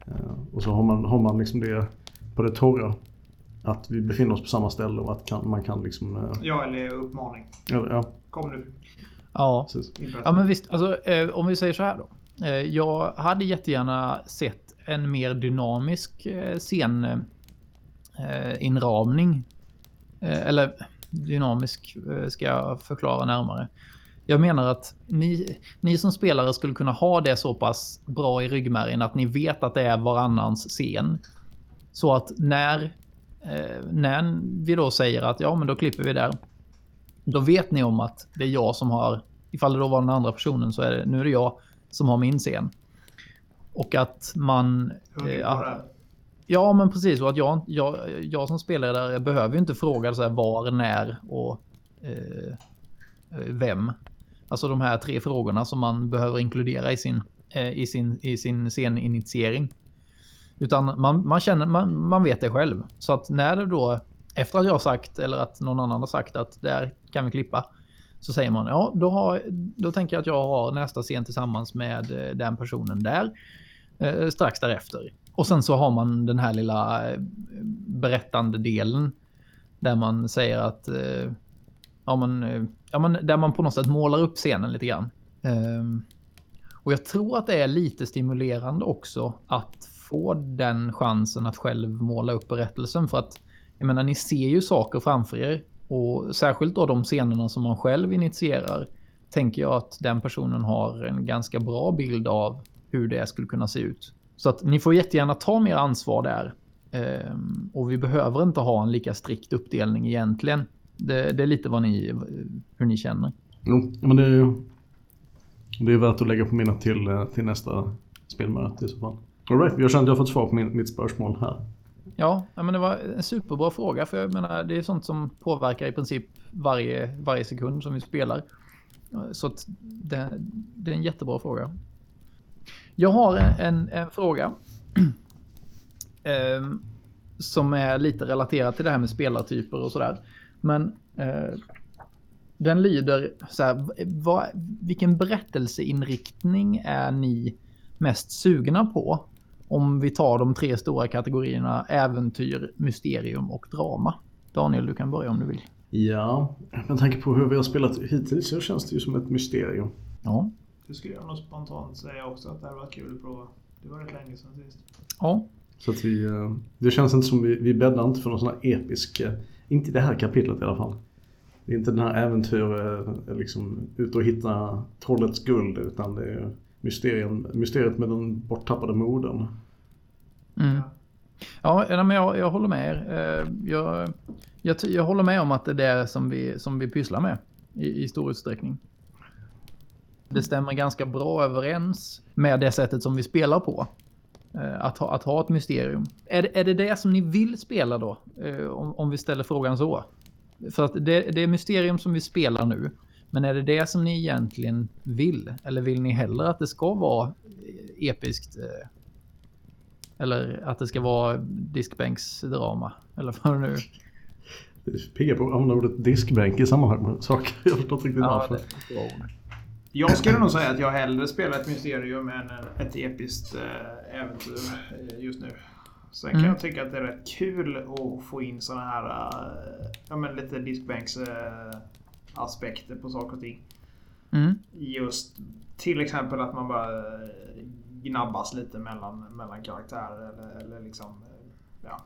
Speaker 1: Eh, och så har man, har man liksom det på det torra. Att vi befinner oss på samma ställe och att kan, man kan liksom... Eh,
Speaker 2: ja, eller uppmaning.
Speaker 1: Eller, ja.
Speaker 2: Kom nu.
Speaker 3: Ja. ja, men visst. Alltså, eh, om vi säger så här då. Eh, jag hade jättegärna sett en mer dynamisk eh, sceninramning. Eh, eller dynamisk ska jag förklara närmare. Jag menar att ni, ni som spelare skulle kunna ha det så pass bra i ryggmärgen att ni vet att det är varannans scen. Så att när, när vi då säger att ja, men då klipper vi där. Då vet ni om att det är jag som har, ifall det då var den andra personen så är det, nu är det jag som har min scen. Och att man...
Speaker 2: Eh, ja,
Speaker 3: men precis. Och att jag, jag, jag som spelare där behöver ju inte fråga så här var, när och eh, vem. Alltså de här tre frågorna som man behöver inkludera i sin, eh, i sin, i sin sceninitiering. Utan man, man känner, man, man vet det själv. Så att när det då, efter att jag har sagt eller att någon annan har sagt att där kan vi klippa. Så säger man, ja då, har, då tänker jag att jag har nästa scen tillsammans med eh, den personen där. Eh, strax därefter. Och sen så har man den här lilla eh, berättande delen. Där man säger att, eh, ja men, eh, ja men där man på något sätt målar upp scenen lite grann. Eh, och jag tror att det är lite stimulerande också att få den chansen att själv måla upp berättelsen. För att, jag menar, ni ser ju saker framför er. Och särskilt då de scenerna som man själv initierar tänker jag att den personen har en ganska bra bild av hur det skulle kunna se ut. Så att ni får jättegärna ta mer ansvar där. Ehm, och vi behöver inte ha en lika strikt uppdelning egentligen. Det, det är lite vad ni, hur ni känner.
Speaker 1: Jo, men det är, det är värt att lägga på minnet till, eh, till nästa spelmöte i så fall. Alright, jag känner att jag har fått svar på min, mitt spörsmål här.
Speaker 3: Ja, men det var en superbra fråga för jag menar det är sånt som påverkar i princip varje, varje sekund som vi spelar. Så att det, det är en jättebra fråga. Jag har en, en, en fråga. eh, som är lite relaterad till det här med spelartyper och sådär. Men eh, den lyder så här. Vad, vilken berättelseinriktning är ni mest sugna på? Om vi tar de tre stora kategorierna äventyr, mysterium och drama. Daniel, du kan börja om du vill.
Speaker 1: Ja, med tanke på hur vi har spelat hittills så känns det ju som ett mysterium.
Speaker 3: Ja.
Speaker 2: Det skulle jag nog spontant säga också att det hade varit kul att prova. Det var rätt länge sedan sist.
Speaker 3: Ja.
Speaker 1: Så att vi, eh, det känns inte som vi, vi bäddar inte för någon sån här episk, eh, inte i det här kapitlet i alla fall. Det är inte den här äventyr, eh, liksom ut och hitta trollets guld utan det är mysterien, mysteriet med den borttappade modern.
Speaker 3: Mm. Ja, men jag, jag håller med er. Eh, jag, jag, jag håller med om att det är det som vi, som vi pysslar med i, i stor utsträckning. Det stämmer ganska bra överens med det sättet som vi spelar på. Eh, att ha, att ha ett mysterium. Är, är det det som ni vill spela då? Eh, om, om vi ställer frågan så. För att det, det är mysterium som vi spelar nu. Men är det det som ni egentligen vill? Eller vill ni hellre att det ska vara episkt? Eh, eller att det ska vara diskbänksdrama? Eller vad nu
Speaker 1: Pigga på att använda ordet diskbänk i sammanhang med saker. Jag förstår inte riktigt varför.
Speaker 3: Ja,
Speaker 2: Jag skulle nog säga att jag hellre spelar ett mysterium än ett episkt äh, äventyr just nu. Sen kan
Speaker 3: Mm.
Speaker 2: jag tycka att det är rätt kul att få in såna här ja, men lite diskbänks aspekter på saker och ting.
Speaker 3: Mm.
Speaker 2: Just till exempel att man bara äh, gnabbas lite mellan, mellan karaktärer eller, eller liksom äh, ja,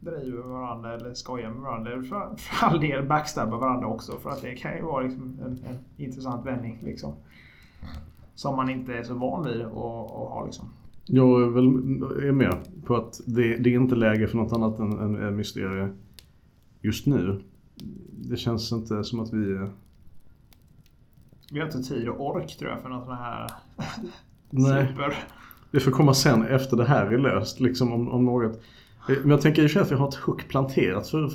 Speaker 2: driver varandra eller skojar med varandra. Eller för, för all del backstabbar varandra också för att det kan ju vara liksom en, en intressant vändning. Liksom. Som man inte är så van vid att, att ha. Liksom.
Speaker 1: Jag är väl är med på att det, det är inte läge för något annat än, än, än mysterier just nu. Det känns inte som att vi...
Speaker 2: Vi har inte tid och ork tror jag för något sån här
Speaker 1: Nej,
Speaker 2: super.
Speaker 1: det får komma sen efter det här är löst. Liksom om, om något. Men jag tänker sig att vi har ett hook planterat för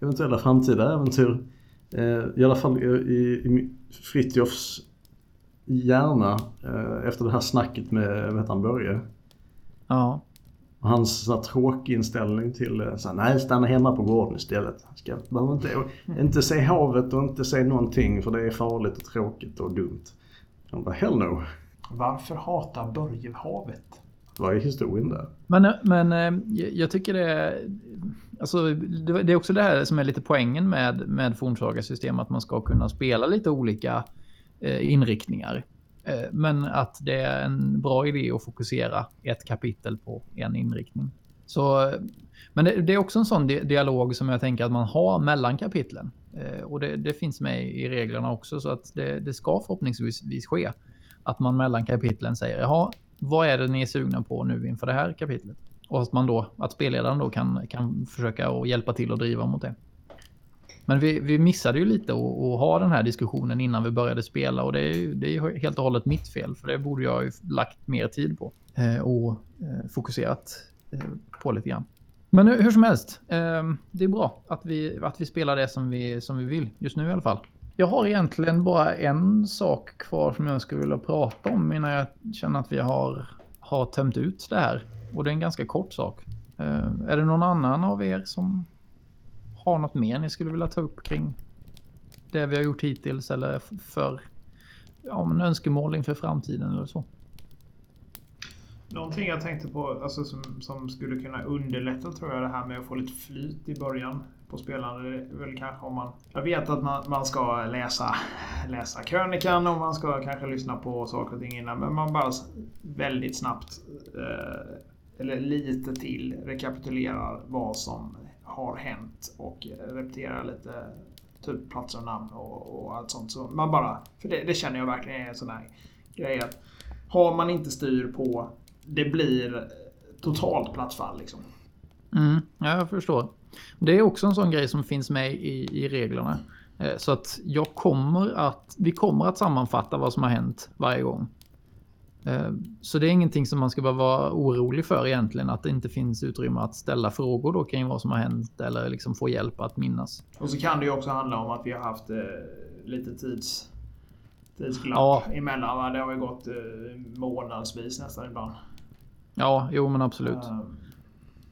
Speaker 1: eventuella framtida äventyr. Eh, I alla fall i, i, Fritjofs hjärna eh, efter det här snacket med, med han Börje.
Speaker 3: Ja.
Speaker 1: Och hans så tråkig inställning till eh, så här, nej stanna hemma på gården istället. Ska, behöver inte, inte se havet och inte se någonting för det är farligt och tråkigt och dumt. Han bara hell no.
Speaker 2: Varför hatar Börje havet?
Speaker 1: Vad är historien där?
Speaker 3: Men, men eh, jag tycker det är... Alltså, det är också det här som är lite poängen med, med fornsagarsystem, att man ska kunna spela lite olika eh, inriktningar. Eh, men att det är en bra idé att fokusera ett kapitel på en inriktning. Så, eh, men det, det är också en sån dialog som jag tänker att man har mellan kapitlen. Eh, och det, det finns med i reglerna också, så att det, det ska förhoppningsvis ske. Att man mellan kapitlen säger, jaha, vad är det ni är sugna på nu inför det här kapitlet? Och att man då, att spelledaren då kan, kan försöka hjälpa till och driva mot det. Men vi, vi missade ju lite att, ha den här diskussionen innan vi började spela och det är ju det är helt och hållet mitt fel för det borde jag ju lagt mer tid på. Eh, och eh, fokuserat eh, på lite grann. Men hur som helst, ehm, det är bra att vi, att vi spelar det som vi, som vi vill, just nu i alla fall. Jag har egentligen bara en sak kvar som jag skulle vilja prata om innan jag känner att vi har, har tömt ut det här. Och det är en ganska kort sak. Ehm, är det någon annan av er som har något mer ni skulle vilja ta upp kring det vi har gjort hittills eller för ja, men önskemål inför framtiden eller så?
Speaker 2: Någonting jag tänkte på alltså, som, som skulle kunna underlätta tror jag det här med att få lite flyt i början på spelande. Väl kanske om man... Jag vet att man, man ska läsa, läsa krönikan och man ska kanske lyssna på saker och ting innan. Men man bara väldigt snabbt, eh, eller lite till, rekapitulerar vad som har hänt och repeterar lite typ platser och namn och, och allt sånt. Så man bara, för det, det känner jag verkligen är en sån här grej att har man inte styr på det blir totalt plattfall. Liksom.
Speaker 3: Mm, ja, jag förstår. Det är också en sån grej som finns med i, i reglerna. Eh, så att jag kommer att, vi kommer att sammanfatta vad som har hänt varje gång. Eh, så det är ingenting som man ska behöva vara orolig för egentligen, att det inte finns utrymme att ställa frågor då kring vad som har hänt eller liksom få hjälp att minnas.
Speaker 2: Och så kan det ju också handla om att vi har haft eh, lite tids tidsglapp ja. emellan. Det har ju gått eh, månadsvis nästan ibland.
Speaker 3: Ja, jo men absolut. Um,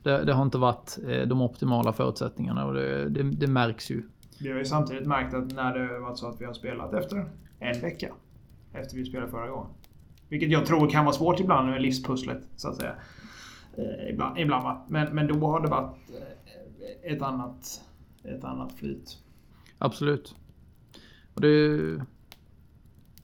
Speaker 3: det, det, har inte varit eh, de optimala förutsättningarna och det, det, det, märks ju.
Speaker 2: Vi har ju samtidigt märkt att när det varit så att vi har spelat efter en vecka efter vi spelade förra gången. Vilket jag tror kan vara svårt ibland med livspusslet så att säga. Eh, ibland, ibland men, men då har det varit eh, ett annat, ett annat flyt.
Speaker 3: Absolut. Och det...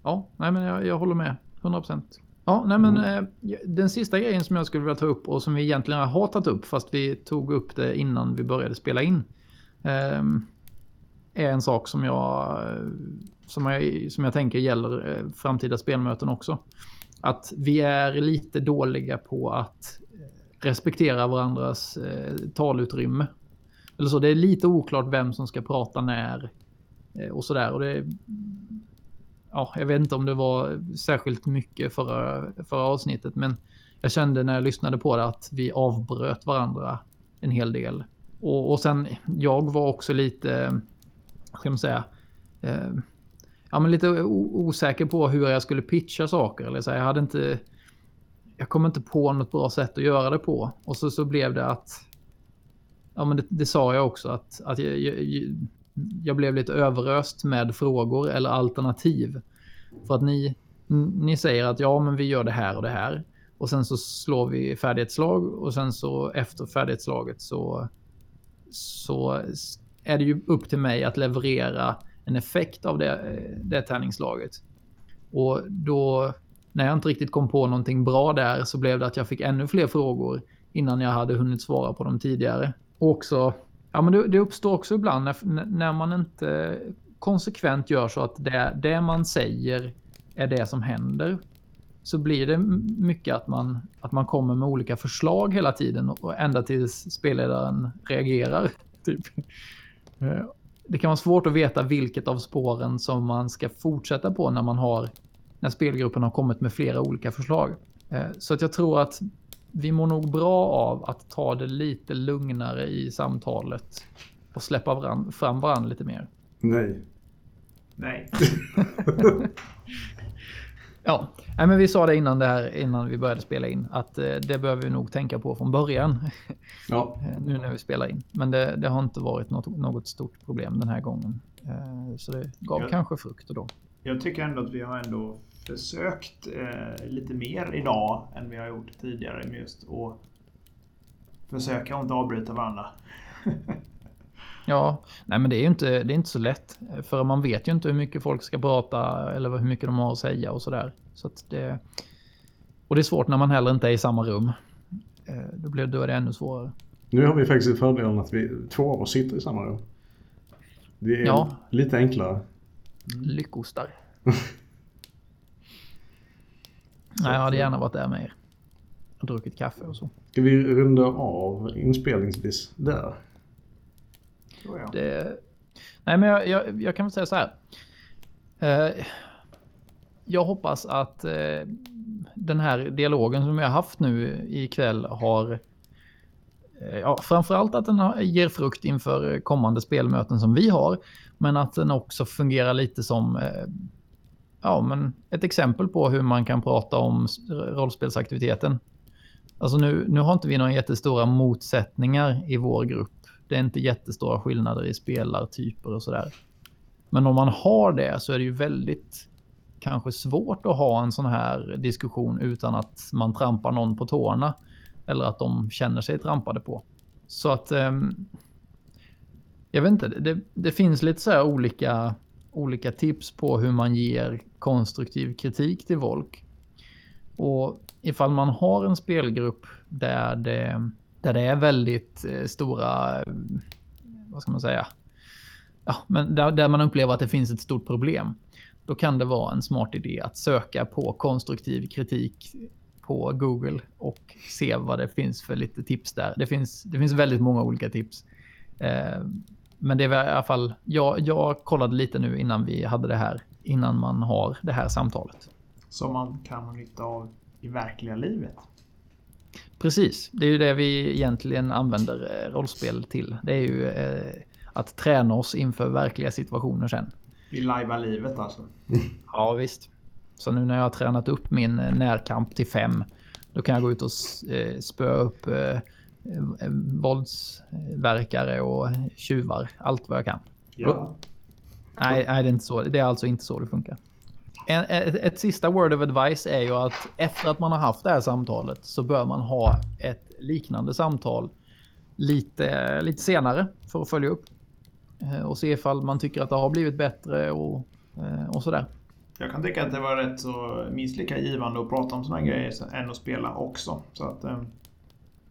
Speaker 3: Ja, nej men jag, jag håller med. 100 procent. Ja, nej men mm. eh, den sista grejen som jag skulle vilja ta upp och som vi egentligen har tagit upp fast vi tog upp det innan vi började spela in. Eh, är en sak som jag, som jag, som jag tänker gäller eh, framtida spelmöten också. Att vi är lite dåliga på att eh, respektera varandras eh, talutrymme. Eller så, det är lite oklart vem som ska prata när och sådär. Och det ja, jag vet inte om det var särskilt mycket förra, förra avsnittet, men jag kände när jag lyssnade på det att vi avbröt varandra en hel del. Och, och sen, jag var också lite, ska man säga, eh, ja men lite osäker på hur jag skulle pitcha saker. Eller så jag hade inte, jag kom inte på något bra sätt att göra det på. Och så, så blev det att, ja men det, det sa jag också, att, att jag, jag, jag blev lite överöst med frågor eller alternativ. För att ni, ni säger att ja, men vi gör det här och det här. Och sen så slår vi färdighetslag och sen så efter färdighetslaget så, så är det ju upp till mig att leverera en effekt av det, eh, det tärningslaget. Och då, när jag inte riktigt kom på någonting bra där så blev det att jag fick ännu fler frågor innan jag hade hunnit svara på dem tidigare. Och också Ja, men det, det uppstår också ibland när, när, man inte konsekvent gör så att det, det man säger är det som händer. Så blir det mycket att man, att man kommer med olika förslag hela tiden och ända tills spelledaren reagerar. Typ. Eh, det kan vara svårt att veta vilket av spåren som man ska fortsätta på när man har när spelgruppen har kommit med flera olika förslag. Eh, så att jag tror att vi mår nog bra av att ta det lite lugnare i samtalet och släppa varann, fram varandra lite mer.
Speaker 1: Nej.
Speaker 2: Nej.
Speaker 3: ja, Nej, men vi sa det innan, det här, innan vi började spela in att eh, det behöver vi nog tänka på från början.
Speaker 1: Ja.
Speaker 3: Eh, nu när vi spelar in. Men det, det, har inte varit något, något stort problem den här gången. Eh, så det gav jag, kanske frukt då.
Speaker 2: Jag tycker ändå att vi har ändå försökt eh, lite mer idag än vi har gjort tidigare med just att försöka att inte avbryta varandra.
Speaker 3: ja, nej men det är ju inte, det är inte så lätt. För man vet ju inte hur mycket folk ska prata eller hur mycket de har att säga och sådär. Så det, och det är svårt när man heller inte är i samma rum. Eh, då, blir, då är det ännu svårare.
Speaker 1: Nu har vi faktiskt fördelen att vi två av oss sitter i samma rum. Det är ja. lite enklare.
Speaker 3: Lyckostar. Nej, jag hade gärna varit där med er. Och druckit kaffe och så.
Speaker 1: Ska vi runda av inspelningsvis där?
Speaker 3: Jag. Det... Nej, men jag, jag, jag, kan väl säga så här. Eh, jag hoppas att eh, den här dialogen som vi har haft nu ikväll har eh, ja, framförallt att den ger frukt inför kommande spelmöten som vi har, men att den också fungerar lite som eh, ja, men ett exempel på hur man kan prata om rollspelsaktiviteten. Alltså nu, nu har inte vi några jättestora motsättningar i vår grupp. Det är inte jättestora skillnader i spelartyper och sådär. Men om man har det så är det ju väldigt kanske svårt att ha en sån här diskussion utan att man trampar någon på tårna. Eller att de känner sig trampade på. Så att... Ehm, jag vet inte, det, det finns lite så här olika, olika tips på hur man ger konstruktiv kritik till folk. Och ifall man har en spelgrupp där det, där det är väldigt eh, stora, eh, vad ska man säga, ja, men där, där man upplever att det finns ett stort problem. Då kan det vara en smart idé att söka på konstruktiv kritik på Google och se vad det finns för lite tips där. Det finns, det finns väldigt många olika tips. Eh, men det är i alla fall, jag, jag kollade lite nu innan vi hade det här, innan man har det här samtalet.
Speaker 2: Som man kan ha nytta av i verkliga livet.
Speaker 3: Precis, det är ju det vi egentligen använder eh, rollspel till. Det är ju eh, att träna oss inför verkliga situationer sen.
Speaker 2: Vi lajvar livet alltså.
Speaker 3: Ja visst. Så nu när jag har tränat upp min eh, närkamp till fem, då kan jag gå ut och spöa upp våldsverkare och tjuvar. Allt vad jag kan. Ja. Nej, nej, det är inte så. Det är alltså inte så det funkar. En, ett, ett, sista word of advice är ju att efter att man har haft det här samtalet så bör man ha ett liknande samtal lite, lite senare för att följa upp. Eh, och se ifall man tycker att det har blivit bättre och, eh, och sådär.
Speaker 2: Jag kan tycka att det var rätt så minst lika givande att prata om sådana grejer än att spela också. Så att, eh.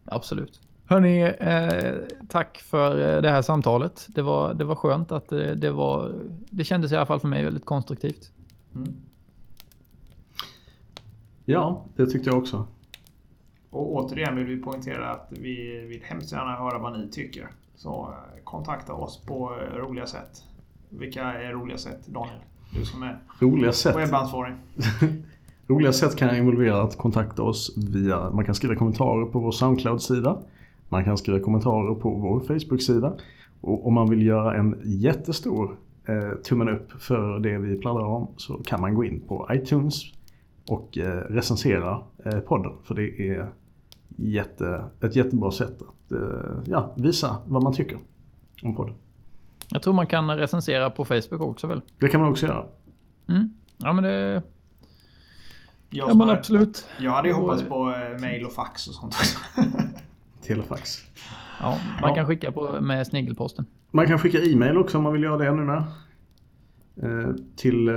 Speaker 3: Absolut. Hörni, eh, tack för det här samtalet. Det var, det var skönt att det, det var, det kändes i alla fall för mig väldigt konstruktivt. Mm.
Speaker 1: Ja, det tyckte jag också.
Speaker 2: Och återigen vill vi poängtera att vi vill hemskt gärna höra vad ni tycker. Så eh, kontakta oss på eh, roliga sätt. Vilka är roliga sätt, Daniel? Du som är
Speaker 1: roliga sätt.
Speaker 2: webbansvarig.
Speaker 1: roliga sätt kan involvera att kontakta oss via, man kan skriva kommentarer på vår Soundcloud-sida. Man kan skriva kommentarer på vår Facebook-sida. Och om man vill göra en jättestor tummen upp för det vi pladdrar om så kan man gå in på iTunes och eh, recensera eh, podden. För det är jätte, ett jättebra sätt att eh, ja, visa vad man tycker om podden.
Speaker 3: Jag tror man kan recensera på Facebook också väl?
Speaker 1: Det kan man också göra.
Speaker 3: Mm. Ja men det... Jag ja men absolut.
Speaker 2: Jag hade ju hoppats på eh, mail och fax och sånt också.
Speaker 1: Telefax.
Speaker 3: Ja, man ja. kan skicka på, med snigelposten.
Speaker 1: Man kan skicka e-mail också om man vill göra det nu med. Eh, till eh,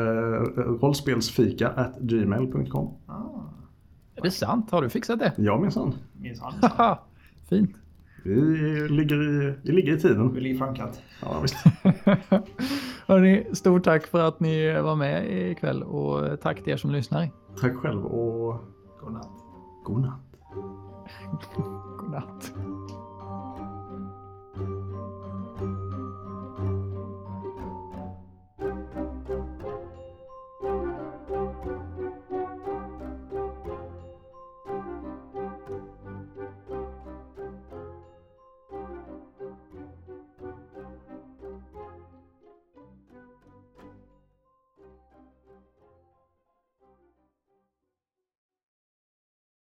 Speaker 1: rollspelsfika gmail.com. Ah.
Speaker 3: Är det sant? Har du fixat det?
Speaker 1: Ja minsann.
Speaker 2: Minsann.
Speaker 3: Fint.
Speaker 1: Vi ligger i, vi ligger i tiden.
Speaker 2: Vi ligger i framkant.
Speaker 1: Ja, visst.
Speaker 3: Hörrni, stort tack för att ni var med ikväll och tack till er som lyssnar.
Speaker 1: Tack själv och
Speaker 2: godnatt.
Speaker 1: Godnatt.
Speaker 3: godnatt.